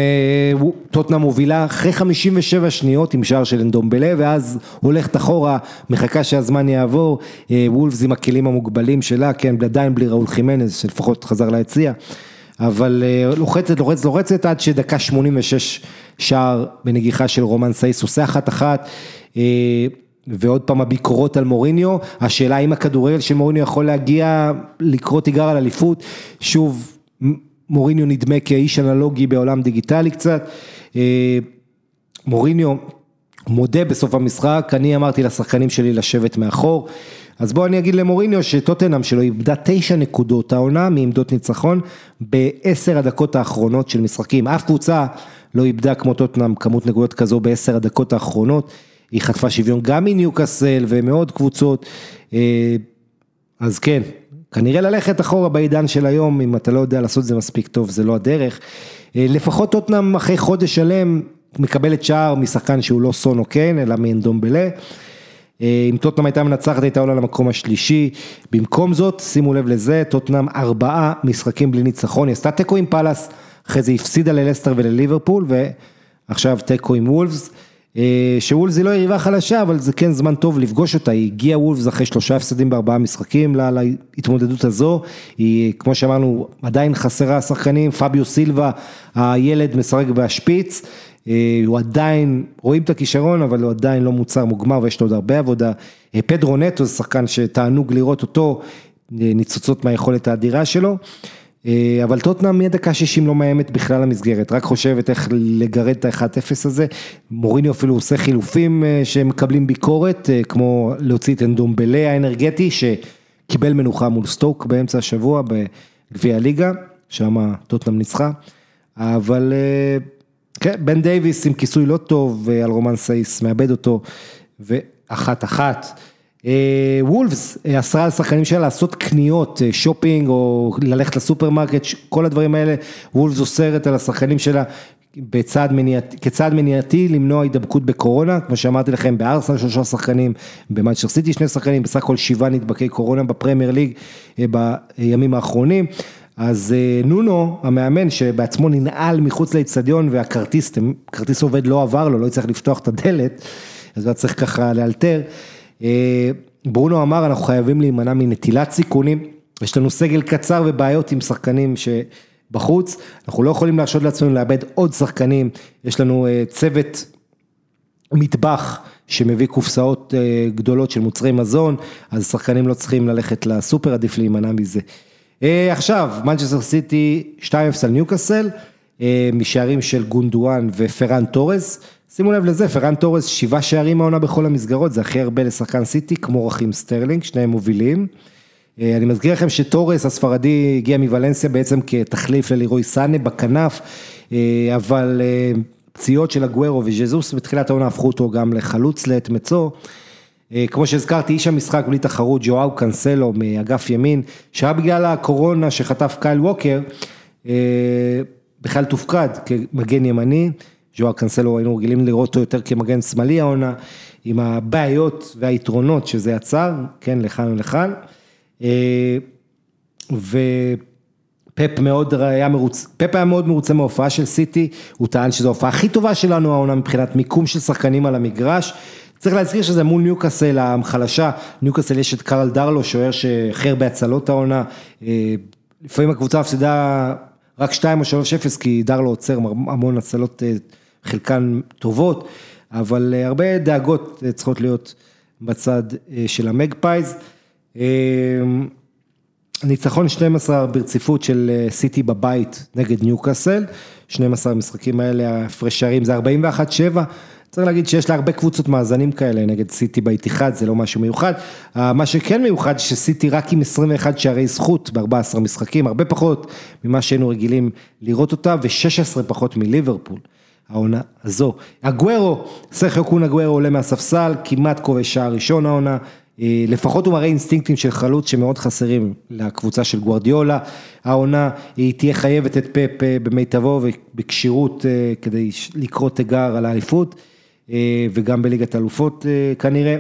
טוטנאם מובילה אחרי 57 שניות עם שער של אנדומבלה ואז הולכת אחורה, מחכה שהזמן יעבור, וולפס עם הכלים המוגבלים שלה, כן, עדיין בלי ראול חימנז שלפחות חזר ליציע. אבל לוחצת, לוחצת, לוחצת עד שדקה 86 שער בנגיחה של רומן סייס עושה אחת אחת. ועוד פעם הביקורות על מוריניו, השאלה אם הכדורגל של מוריניו יכול להגיע, לקרוא תיגר על אליפות, שוב, מוריניו נדמה כאיש אנלוגי בעולם דיגיטלי קצת. מוריניו מודה בסוף המשחק, אני אמרתי לשחקנים שלי לשבת מאחור. אז בואו אני אגיד למוריניו שטוטנאם שלו איבדה תשע נקודות העונה מעמדות ניצחון בעשר הדקות האחרונות של משחקים, אף קבוצה לא איבדה כמו טוטנאם כמות נקודות כזו בעשר הדקות האחרונות, היא חטפה שוויון גם מניוקאסל ומעוד קבוצות, אה, אז כן, כנראה ללכת אחורה בעידן של היום, אם אתה לא יודע לעשות את זה מספיק טוב, זה לא הדרך. אה, לפחות טוטנאם אחרי חודש שלם מקבלת שער משחקן שהוא לא סון או קיין, אלא מאנדומבלה. אה, אם טוטנאם הייתה מנצחת הייתה עולה למקום השלישי, במקום זאת, שימו לב לזה, טוטנאם ארבעה משחקים בלי ניצחון, היא עשתה תיקו עם פאלאס, אחרי זה הפסידה ללסטר ולליברפול, ועכשיו תיקו עם וולפס. אה, שוולפס היא לא יריבה חלשה, אבל זה כן זמן טוב לפגוש אותה, היא הגיעה וולפס אחרי שלושה הפסדים בארבעה משחקים להתמודדות הזו, היא כמו שאמרנו עדיין חסרה שחקנים, פביו סילבה, הילד משחק בשפיץ, אה, הוא עדיין, רואים את הכישרון, אבל הוא עדיין לא מוצר מוגמר ויש לו עוד הרבה עבודה. אה, פדרו נטו זה שחקן שתענוג לראות אותו, אה, ניצוצות מהיכולת האדירה שלו. אבל טוטנאם מהדקה 60 לא מאיימת בכלל למסגרת, רק חושבת איך לגרד את ה-1-0 הזה. מוריניו אפילו עושה חילופים שמקבלים ביקורת, כמו להוציא את אנדומבלה האנרגטי, שקיבל מנוחה מול סטוק באמצע השבוע בגביע הליגה, שם טוטנאם ניצחה. אבל כן, בן דייוויס עם כיסוי לא טוב על רומן סייס, מאבד אותו, ואחת אחת. אה, וולפס אסרה על שחקנים שלה לעשות קניות, אה, שופינג או ללכת לסופרמרקט, כל הדברים האלה, וולפס אוסרת על השחקנים שלה בצעד מניעתי, כצעד מניעתי למנוע הידבקות בקורונה, כמו שאמרתי לכם, בארסנל שלושה שחקנים, במאצ'ר סיטי שני שחקנים, בסך הכל שבעה נדבקי קורונה בפרמייר ליג אה, בימים האחרונים. אז אה, נונו, המאמן שבעצמו ננעל מחוץ לאצטדיון והכרטיס, כרטיס עובד לא עבר לו, לא הצליח לפתוח את הדלת, אז הוא צריך ככה לאלתר. אה, ברונו אמר, אנחנו חייבים להימנע מנטילת סיכונים, יש לנו סגל קצר ובעיות עם שחקנים שבחוץ, אנחנו לא יכולים להרשות לעצמנו לאבד עוד שחקנים, יש לנו אה, צוות מטבח. שמביא קופסאות גדולות של מוצרי מזון, אז שחקנים לא צריכים ללכת לסופר, עדיף להימנע מזה. אה, עכשיו, מנצ'סטר סיטי 2-0 על ניוקאסל, אה, משערים של גונדואן ופרן תורס. שימו לב לזה, פרן תורס שבעה שערים העונה בכל המסגרות, זה הכי הרבה לשחקן סיטי, כמו רכים סטרלינג, שניהם מובילים. אה, אני מזכיר לכם שתורס הספרדי הגיע מוולנסיה בעצם כתחליף ללירוי סאנה בכנף, אבל פציעות של הגוורו וז'זוס בתחילת העונה הפכו אותו גם לחלוץ לעת מצוא. אה, כמו שהזכרתי, איש המשחק בלי תחרות, ג'ואאו קנסלו מאגף ימין, שהיה בגלל הקורונה שחטף קייל ווקר, אה, בכלל תופקד כמגן ימני, ג'ואאו קנסלו היינו רגילים לראות אותו יותר כמגן שמאלי העונה, עם הבעיות והיתרונות שזה יצר, כן, לכאן ולכאן. אה, ופפ מאוד היה מרוצה, פפ היה מאוד מרוצה מההופעה של סיטי, הוא טען שזו ההופעה הכי טובה שלנו העונה מבחינת מיקום של שחקנים על המגרש. צריך להזכיר שזה מול ניוקאסל החלשה, ניוקאסל יש את קרל דרלו, שוער שהכי הרבה הצלות העונה, אה, לפעמים הקבוצה מפסידה רק 2 או 3-0, כי דרלו עוצר המון הצלות, אה, חלקן טובות, אבל אה, הרבה דאגות צריכות להיות בצד של המגפייז. ניצחון 12 ברציפות של סיטי בבית נגד ניוקאסל, 12 המשחקים האלה, ההפרש שערים זה 41-7. צריך להגיד שיש לה הרבה קבוצות מאזנים כאלה נגד סיטי באיתיחד, זה לא משהו מיוחד. אה, מה שכן מיוחד, שסיטי רק עם 21 שערי זכות ב-14 משחקים, הרבה פחות ממה שהיינו רגילים לראות אותה, ו-16 פחות מליברפול. העונה הזו. הגוורו, סרחיו קון הגוורו עולה מהספסל, כמעט כובש שער ראשון העונה, אה, לפחות הוא מראה אינסטינקטים של חלוץ שמאוד חסרים לקבוצה של גוורדיולה. העונה, היא תהיה חייבת את פפ אה, במיטבו ובכשירות כדי לקרוא תיגר על האליפות. אה, וגם בליגת אלופות אה, כנראה.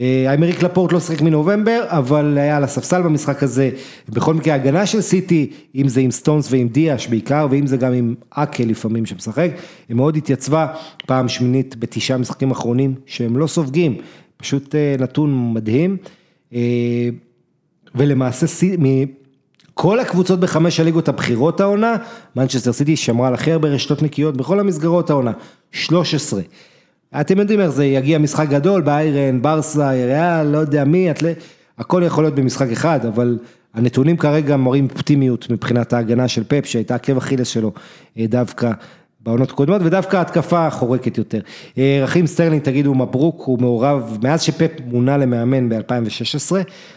אה, לפורט לא שיחק מנובמבר, אבל היה על הספסל במשחק הזה, בכל מקרה הגנה של סיטי, אם זה עם סטונס ועם דיאש בעיקר, ואם זה גם עם אקה לפעמים שמשחק, היא מאוד התייצבה, פעם שמינית בתשעה משחקים אחרונים שהם לא סופגים, פשוט נתון מדהים. ולמעשה כל הקבוצות בחמש הליגות הבכירות העונה, מנצ'סטר סיטי שמרה על הכי הרבה רשתות נקיות בכל המסגרות העונה, 13. אתם יודעים איך זה, יגיע משחק גדול, ביירן, ברסה, ריאל, לא יודע מי, אתלה, הכל יכול להיות במשחק אחד, אבל הנתונים כרגע מראים אופטימיות מבחינת ההגנה של פפ, שהייתה עקב אכילס שלו דווקא בעונות קודמות, ודווקא התקפה חורקת יותר. רכים סטרלינג, תגידו מברוק, הוא מעורב, מאז שפפ מונה למאמן ב-2016,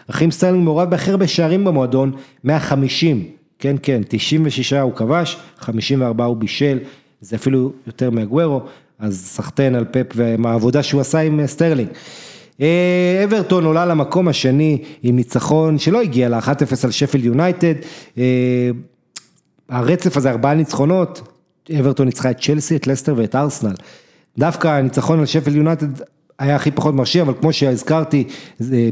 רכים סטרלינג מעורב בהכי הרבה שערים במועדון, 150, כן, כן, 96 הוא כבש, 54 הוא בישל, זה אפילו יותר מאגוארו, אז סחטיין על פפ והעבודה שהוא עשה עם סטרלינג. אברטון עולה למקום השני עם ניצחון שלא הגיע ל-1-0 על שפילד יונייטד, הרצף הזה, ארבעה ניצחונות, אברטון ניצחה את צ'לסי, את לסטר ואת ארסנל. דווקא הניצחון על שפילד יונייטד היה הכי פחות מרשים, אבל כמו שהזכרתי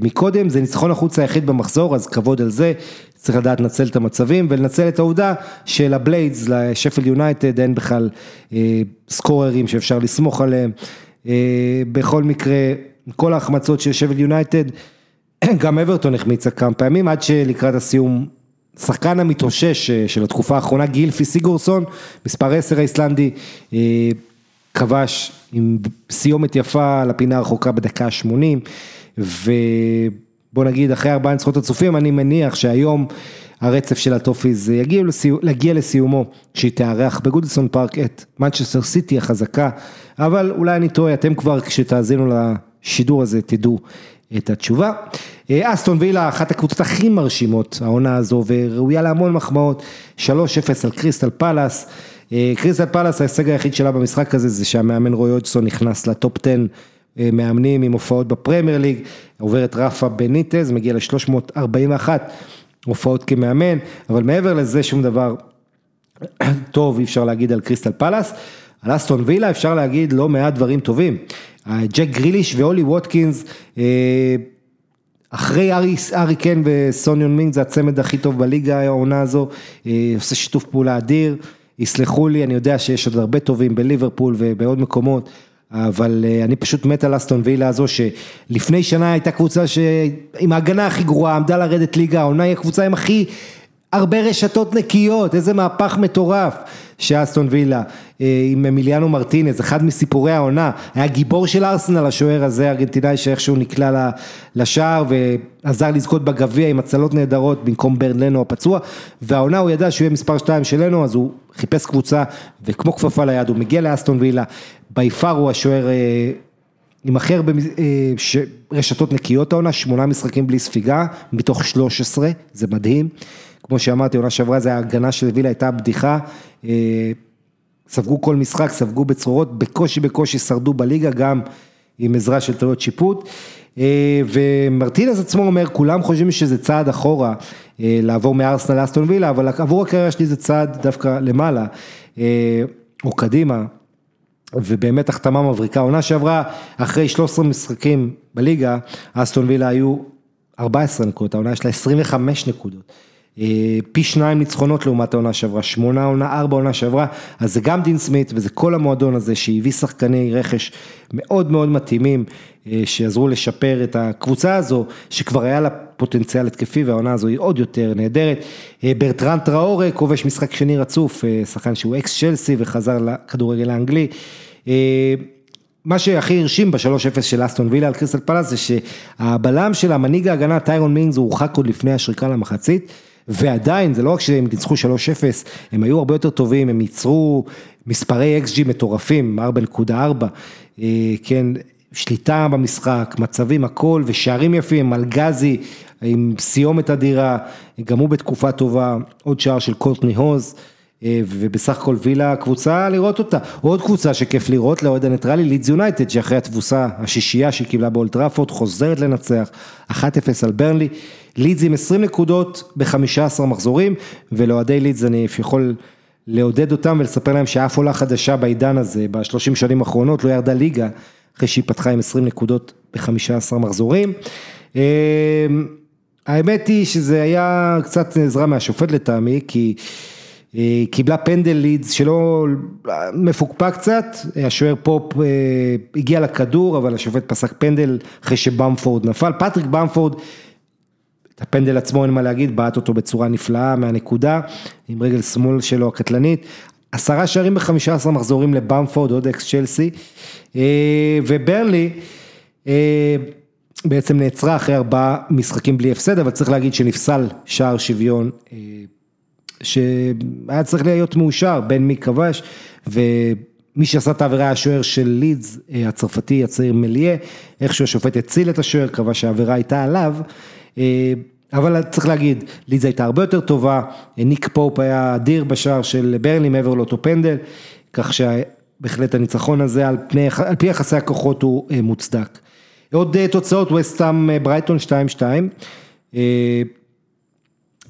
מקודם, זה ניצחון החוץ היחיד במחזור, אז כבוד על זה, צריך לדעת לנצל את המצבים ולנצל את העובדה של הבליידס לשפילד יונייטד, אין בכלל אה, סקוררים שאפשר לסמוך עליהם. אה, בכל מקרה, כל ההחמצות של שפל יונייטד, גם אברטון החמיצה כמה פעמים, עד שלקראת הסיום שחקן המתאושש של התקופה האחרונה, גילפי סיגורסון, מספר 10 האיסלנדי, כבש עם סיומת יפה לפינה הרחוקה בדקה ה-80, ובוא נגיד אחרי ארבעה ניצחונות הצופים, אני מניח שהיום הרצף של הטופיז יגיע, יגיע לסיומו, כשהיא תארח בגודיסון פארק את מנצ'סטר סיטי החזקה, אבל אולי אני טועה, אתם כבר כשתאזינו לשידור הזה תדעו את התשובה. אסטון וילה, אחת הקבוצות הכי מרשימות, העונה הזו, וראויה להמון מחמאות, 3-0 על קריסטל פלאס. קריסטל פלאס, ההישג היחיד שלה במשחק הזה, זה שהמאמן רוי הודג'סון נכנס ל top 10 מאמנים עם הופעות בפרמייר ליג, עובר את רפה בניטז, מגיע ל-341 הופעות כמאמן, אבל מעבר לזה שום דבר טוב אי אפשר להגיד על קריסטל פלאס. על אסטון וילה אפשר להגיד לא מעט דברים טובים. ג'ק גריליש ואולי ווטקינס, אחרי ארי, ארי קן וסוניון מינג זה הצמד הכי טוב בליגה העונה הזו, עושה שיתוף פעולה אדיר, יסלחו לי, אני יודע שיש עוד הרבה טובים בליברפול ובעוד מקומות, אבל אני פשוט מת על אסטון וילה הזו, שלפני שנה הייתה קבוצה עם ההגנה הכי גרועה, עמדה לרדת ליגה, העונה היא הקבוצה עם הכי הרבה רשתות נקיות, איזה מהפך מטורף. שאסטון וילה עם אמיליאנו מרטינז, אחד מסיפורי העונה, היה גיבור של ארסנל, השוער הזה, ארגנטינאי שאיכשהו נקלע לשער ועזר לזכות בגביע עם הצלות נהדרות במקום ברנלנו הפצוע, והעונה הוא ידע שהוא יהיה מספר 2 שלנו, אז הוא חיפש קבוצה וכמו כפפה ליד, הוא מגיע לאסטון וילה, ביפר הוא השוער עם הכי הרבה רשתות נקיות העונה, שמונה משחקים בלי ספיגה, מתוך 13, זה מדהים. כמו שאמרתי, עונה שעברה זה ההגנה של וילה הייתה בדיחה, ספגו כל משחק, ספגו בצרורות, בקושי בקושי שרדו בליגה, גם עם עזרה של טעויות שיפוט. ומרטינס עצמו אומר, כולם חושבים שזה צעד אחורה, לעבור מארסנל לאסטון וילה, אבל עבור הקריירה שלי זה צעד דווקא למעלה, או קדימה. ובאמת החתמה מבריקה, עונה שעברה, אחרי 13 משחקים בליגה, אסטון וילה היו 14 נקודות, העונה יש לה 25 נקודות. פי שניים ניצחונות לעומת העונה שעברה, שמונה עונה, ארבע עונה שעברה, אז זה גם דין סמית וזה כל המועדון הזה שהביא שחקני רכש מאוד מאוד מתאימים, שעזרו לשפר את הקבוצה הזו, שכבר היה לה פוטנציאל התקפי והעונה הזו היא עוד יותר נהדרת. ברטרן טראורה, כובש משחק שני רצוף, שחקן שהוא אקס צ'לסי וחזר לכדורגל האנגלי. מה שהכי הרשים ב-3-0 של אסטון וילה על קריסטל פלאס זה שהבלם של המנהיג ההגנה טיירון מינגס הורחק עוד לפני השריקה למחצית. ועדיין, זה לא רק שהם ניצחו 3-0, הם היו הרבה יותר טובים, הם ייצרו מספרי XG מטורפים, 4.4, כן, שליטה במשחק, מצבים, הכל, ושערים יפים, אלגזי, עם סיומת אדירה, גם הוא בתקופה טובה, עוד שער של קורטני האוז. ובסך הכל וילה קבוצה לראות אותה, עוד קבוצה שכיף לראות לאוהד הניטרלי, לידס יונייטד שאחרי התבוסה השישייה שהיא קיבלה באולד טראפורד חוזרת לנצח 1-0 על ברנלי, לידס עם 20 נקודות ב-15 מחזורים ולאוהדי לידס אני יכול לעודד אותם ולספר להם שאף עולה חדשה בעידן הזה ב-30 שנים האחרונות לא ירדה ליגה אחרי שהיא פתחה עם 20 נקודות ב-15 מחזורים. האמת היא שזה היה קצת עזרה מהשופט לטעמי כי קיבלה פנדל לידס שלא מפוקפק קצת, השוער פופ הגיע לכדור אבל השופט פסק פנדל אחרי שבאמפורד נפל, פטריק באמפורד, את הפנדל עצמו אין מה להגיד, בעט אותו בצורה נפלאה מהנקודה, עם רגל שמאל שלו הקטלנית, עשרה שערים בחמישה עשרה מחזורים לבמפורד, עוד אקס צ'לסי, וברלי, בעצם נעצרה אחרי ארבעה משחקים בלי הפסד, אבל צריך להגיד שנפסל שער שוויון שהיה צריך להיות מאושר בין מי כבש ומי שעשה את העבירה היה השוער של לידס, הצרפתי הצעיר מליה, איכשהו השופט הציל את השוער, קבע שהעבירה הייתה עליו. אבל צריך להגיד, לידס הייתה הרבה יותר טובה, ניק פופ היה אדיר בשער של ברנלי מעבר לאותו פנדל, כך שבהחלט הניצחון הזה על, פני, על פי יחסי הכוחות הוא מוצדק. עוד תוצאות, וסטאם ברייטון 2-2.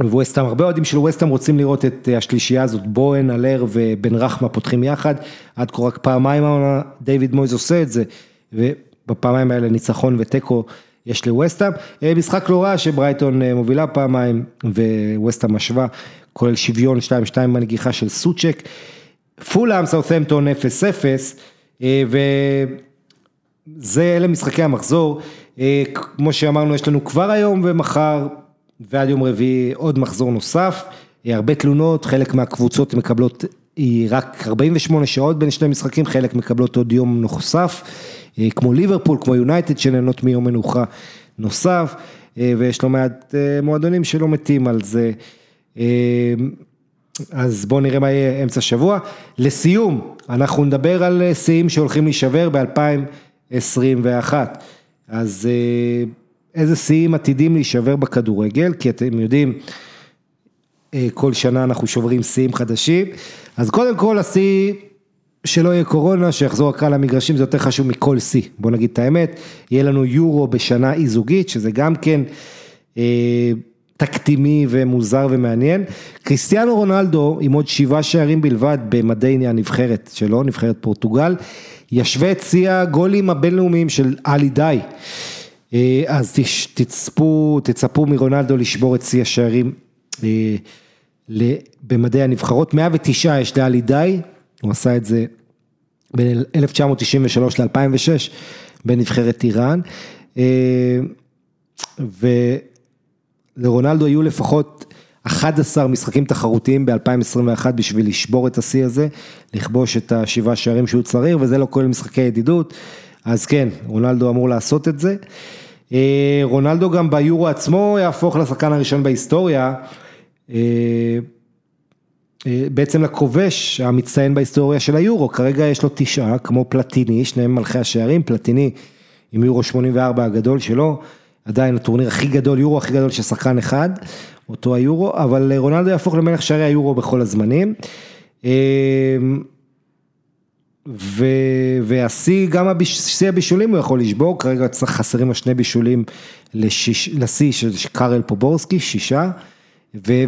וווסטאם, הרבה אוהדים של ווסטאם רוצים לראות את השלישייה הזאת, בואן, אלר ובן רחמה פותחים יחד, עד כה רק פעמיים דיוויד מויס עושה את זה, ובפעמיים האלה ניצחון ותיקו יש לווסטאם, משחק לא רע שברייטון מובילה פעמיים וווסטאם משווה, כולל שוויון 2-2 בנגיחה של סוצ'ק, פולאם סאות'מפטון 0-0, וזה אלה משחקי המחזור, כמו שאמרנו יש לנו כבר היום ומחר ועד יום רביעי עוד מחזור נוסף, הרבה תלונות, חלק מהקבוצות מקבלות רק 48 שעות בין שני משחקים, חלק מקבלות עוד יום נוסף, כמו ליברפול, כמו יונייטד שנהנות מיום מנוחה נוסף, ויש לא מעט מועדונים שלא מתים על זה. אז בואו נראה מה יהיה אמצע שבוע. לסיום, אנחנו נדבר על שיאים שהולכים להישבר ב-2021. אז איזה שיאים עתידים להישבר בכדורגל, כי אתם יודעים, כל שנה אנחנו שוברים שיאים חדשים, אז קודם כל השיא שלא יהיה קורונה, שיחזור הקהל למגרשים, זה יותר חשוב מכל שיא, בוא נגיד את האמת, יהיה לנו יורו בשנה אי זוגית, שזה גם כן אה, תקדימי ומוזר ומעניין, קריסטיאנו רונלדו עם עוד שבעה שערים בלבד במדי הנבחרת שלו, נבחרת פורטוגל, ישווה את שיא הגולים הבינלאומיים של עלי די. אז תצפו, תצפו מרונלדו לשבור את שיא השערים במדעי הנבחרות, 109 יש לאלי די, הוא עשה את זה בין 1993 ל-2006 בנבחרת איראן, ולרונלדו היו לפחות 11 משחקים תחרותיים ב-2021 בשביל לשבור את השיא הזה, לכבוש את השבעה שערים שהוא צריך, וזה לא כולל משחקי ידידות. אז כן, רונלדו אמור לעשות את זה. רונלדו גם ביורו עצמו יהפוך לשחקן הראשון בהיסטוריה, בעצם לכובש המצטיין בהיסטוריה של היורו, כרגע יש לו תשעה, כמו פלטיני, שניהם מלכי השערים, פלטיני עם יורו 84 הגדול שלו, עדיין הטורניר הכי גדול, יורו הכי גדול של שחקן אחד, אותו היורו, אבל רונלדו יהפוך למלך שערי היורו בכל הזמנים. והשיא, גם שיא הבישולים הוא יכול לשבור, כרגע חסרים לו שני בישולים לשיא של קארל פובורסקי, שישה.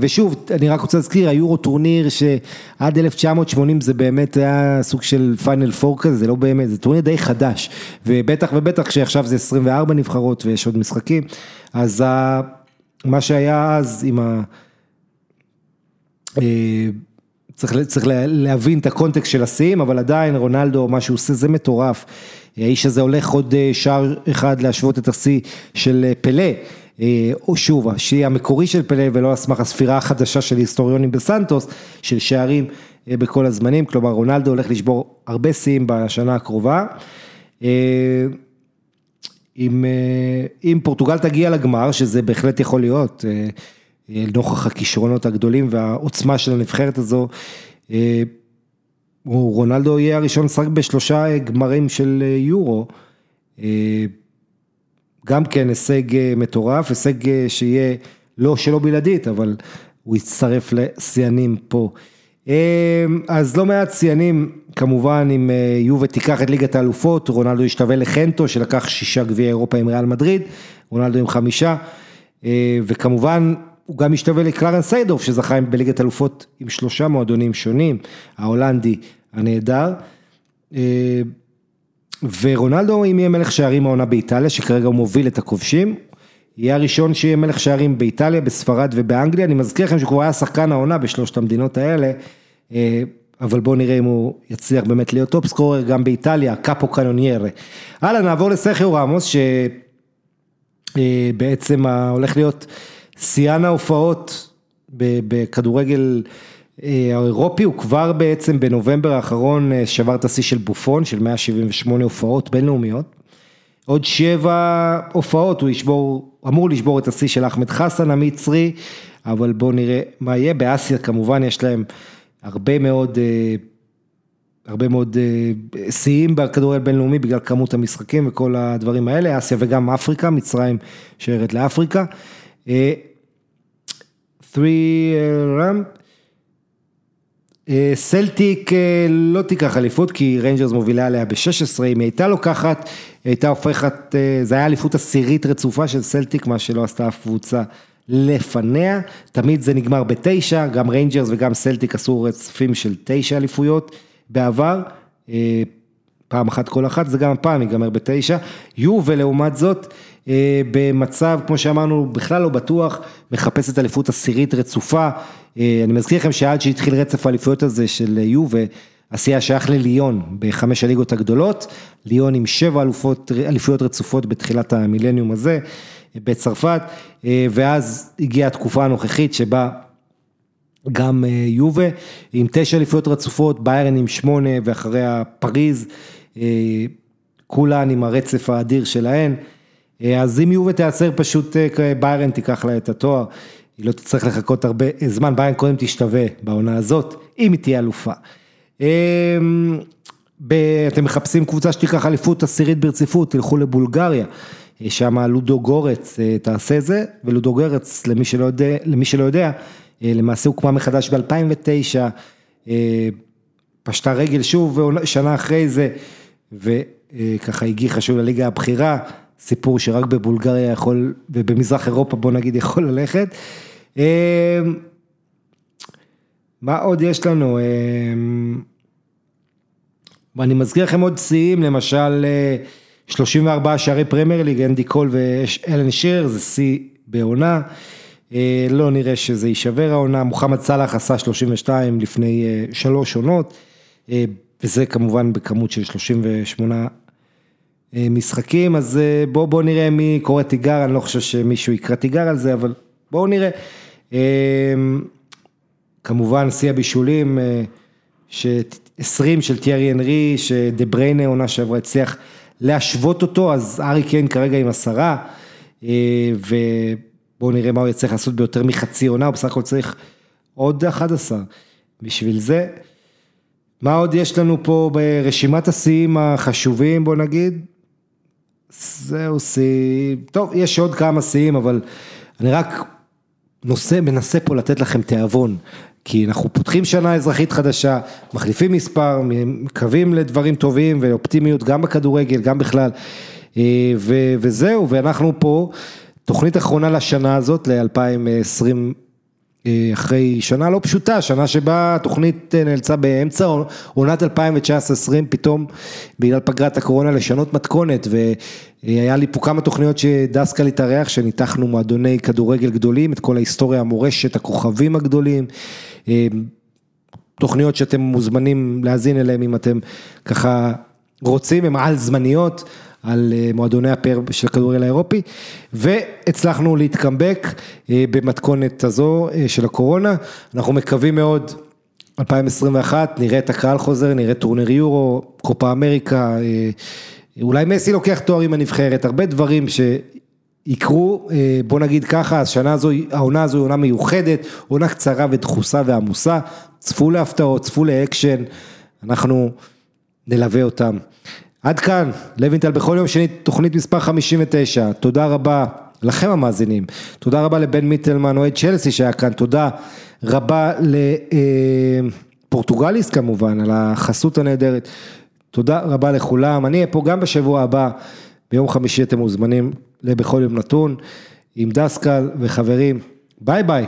ושוב, אני רק רוצה להזכיר, היורו טורניר שעד 1980 זה באמת היה סוג של פיינל פור כזה, זה לא באמת, זה טורניר די חדש. ובטח ובטח שעכשיו זה 24 נבחרות ויש עוד משחקים, אז מה שהיה אז עם ה... צריך צריך להבין את הקונטקסט של השיאים, אבל עדיין רונלדו, מה שהוא עושה זה מטורף. האיש הזה הולך עוד שער אחד להשוות את השיא של פלא, או שוב, השיא המקורי של פלא ולא על סמך הספירה החדשה של היסטוריונים בסנטוס, של שערים בכל הזמנים, כלומר רונלדו הולך לשבור הרבה שיאים בשנה הקרובה. אם, אם פורטוגל תגיע לגמר, שזה בהחלט יכול להיות, נוכח הכישרונות הגדולים והעוצמה של הנבחרת הזו, רונלדו יהיה הראשון לשחק בשלושה גמרים של יורו, גם כן הישג מטורף, הישג שיהיה לא שלא בלעדית, אבל הוא יצטרף לשיאנים פה. אז לא מעט שיאנים, כמובן אם יובה תיקח את ליגת האלופות, רונלדו ישתווה לחנטו שלקח שישה גביעי אירופה עם ריאל מדריד, רונלדו עם חמישה, וכמובן הוא גם משתווה לקלרנס סיידורף שזכה בליגת אלופות עם שלושה מועדונים שונים, ההולנדי הנהדר. ורונלדו אם יהיה מלך שערים העונה באיטליה, שכרגע הוא מוביל את הכובשים, יהיה הראשון שיהיה מלך שערים באיטליה, בספרד ובאנגליה, אני מזכיר לכם שהוא היה שחקן העונה בשלושת המדינות האלה, אבל בואו נראה אם הוא יצליח באמת להיות top scorer גם באיטליה, capocannoniere. הלאה, נעבור לסרחיו רמוס, שבעצם הולך להיות... שיאן ההופעות בכדורגל האירופי, הוא כבר בעצם בנובמבר האחרון שבר את השיא של בופון, של 178 הופעות בינלאומיות. עוד שבע הופעות, הוא ישבור, אמור לשבור את השיא של אחמד חסן המצרי, אבל בואו נראה מה יהיה. באסיה כמובן יש להם הרבה מאוד, אה, הרבה מאוד אה, שיאים בכדורגל בינלאומי בגלל כמות המשחקים וכל הדברים האלה, אסיה וגם אפריקה, מצרים שיירת לאפריקה. 3 רם. סלטיק לא תיקח אליפות כי ריינג'רס מובילה עליה ב-16, אם היא הייתה לוקחת, היא הייתה הופכת, זה היה אליפות עשירית רצופה של סלטיק, מה שלא עשתה אף קבוצה לפניה, תמיד זה נגמר בתשע, גם ריינג'רס וגם סלטיק עשו רצפים של תשע אליפויות בעבר, פעם אחת כל אחת, זה גם הפעם ייגמר בתשע, יובה לעומת זאת, במצב, כמו שאמרנו, בכלל לא בטוח, מחפשת אליפות עשירית רצופה, אני מזכיר לכם שעד שהתחיל רצף האליפויות הזה של יו, ועשייה שייך לליון בחמש הליגות הגדולות, ליון עם שבע אליפויות רצופות בתחילת המילניום הזה. בצרפת, ואז הגיעה התקופה הנוכחית שבה גם יובה עם תשע אליפויות רצופות, ביירן עם שמונה ואחריה פריז, כולן עם הרצף האדיר שלהן, אז אם יובה תיעצר פשוט ביירן תיקח לה את התואר, היא לא תצטרך לחכות הרבה זמן, ביירן קודם תשתווה בעונה הזאת, אם היא תהיה אלופה. אתם מחפשים קבוצה שתיקח אליפות עשירית ברציפות, תלכו לבולגריה. שם לודו גורץ תעשה זה, ולודו גורץ, למי שלא יודע, למי שלא יודע, למעשה הוקמה מחדש ב-2009, פשטה רגל שוב, שנה אחרי זה, וככה הגיחה שוב לליגה הבכירה, סיפור שרק בבולגריה יכול, ובמזרח אירופה בוא נגיד יכול ללכת. מה עוד יש לנו? ואני מזכיר לכם עוד שיאים, למשל 34 שערי פרמייר ליג, אנדי קול ואלן שירר, זה שיא בעונה, לא נראה שזה יישבר העונה, מוחמד סאלח עשה 32 לפני שלוש עונות, וזה כמובן בכמות של 38 משחקים, אז בואו בוא נראה מי קורא תיגר, אני לא חושב שמישהו יקרא תיגר על זה, אבל בואו נראה. כמובן שיא הבישולים, ש... 20 של טיירי אנרי, שדה בריינה עונה שעברה הצליח להשוות אותו, אז ארי קיין כרגע עם עשרה, ובואו נראה מה הוא יצטרך לעשות ביותר מחצי עונה, הוא בסך הכל צריך עוד 11 בשביל זה. מה עוד יש לנו פה ברשימת השיאים החשובים, בוא נגיד? זהו שיא, טוב, יש עוד כמה שיאים, אבל אני רק נושא, מנסה פה לתת לכם תיאבון. כי אנחנו פותחים שנה אזרחית חדשה, מחליפים מספר, מקווים לדברים טובים ואופטימיות גם בכדורגל, גם בכלל, ו- וזהו, ואנחנו פה, תוכנית אחרונה לשנה הזאת, ל-2020, אחרי שנה לא פשוטה, שנה שבה התוכנית נאלצה באמצע עונת 2019-2020, פתאום בגלל פגרת הקורונה לשנות מתכונת, והיה לי פה כמה תוכניות שדסקל התארח, שניתחנו מועדוני כדורגל גדולים, את כל ההיסטוריה, המורשת, הכוכבים הגדולים. תוכניות שאתם מוזמנים להאזין אליהם אם אתם ככה רוצים, הן על זמניות, על מועדוני הפאר של הכדורגל האירופי, והצלחנו להתקמבק במתכונת הזו של הקורונה, אנחנו מקווים מאוד, 2021, נראה את הקהל חוזר, נראה טורניר יורו, קופה אמריקה, אולי מסי לוקח תואר עם הנבחרת, הרבה דברים ש... יקרו, בוא נגיד ככה, השנה הזו, העונה הזו היא עונה מיוחדת, עונה קצרה ודחוסה ועמוסה, צפו להפתעות, צפו לאקשן, אנחנו נלווה אותם. עד כאן, לוינטל בכל יום שני, תוכנית מספר 59, תודה רבה לכם המאזינים, תודה רבה לבן מיטלמן, אוהד צ'לסי שהיה כאן, תודה רבה לפורטוגליס כמובן, על החסות הנהדרת, תודה רבה לכולם, אני אהיה פה גם בשבוע הבא, ביום חמישי אתם מוזמנים לבכל יום נתון, עם דסקל וחברים, ביי ביי.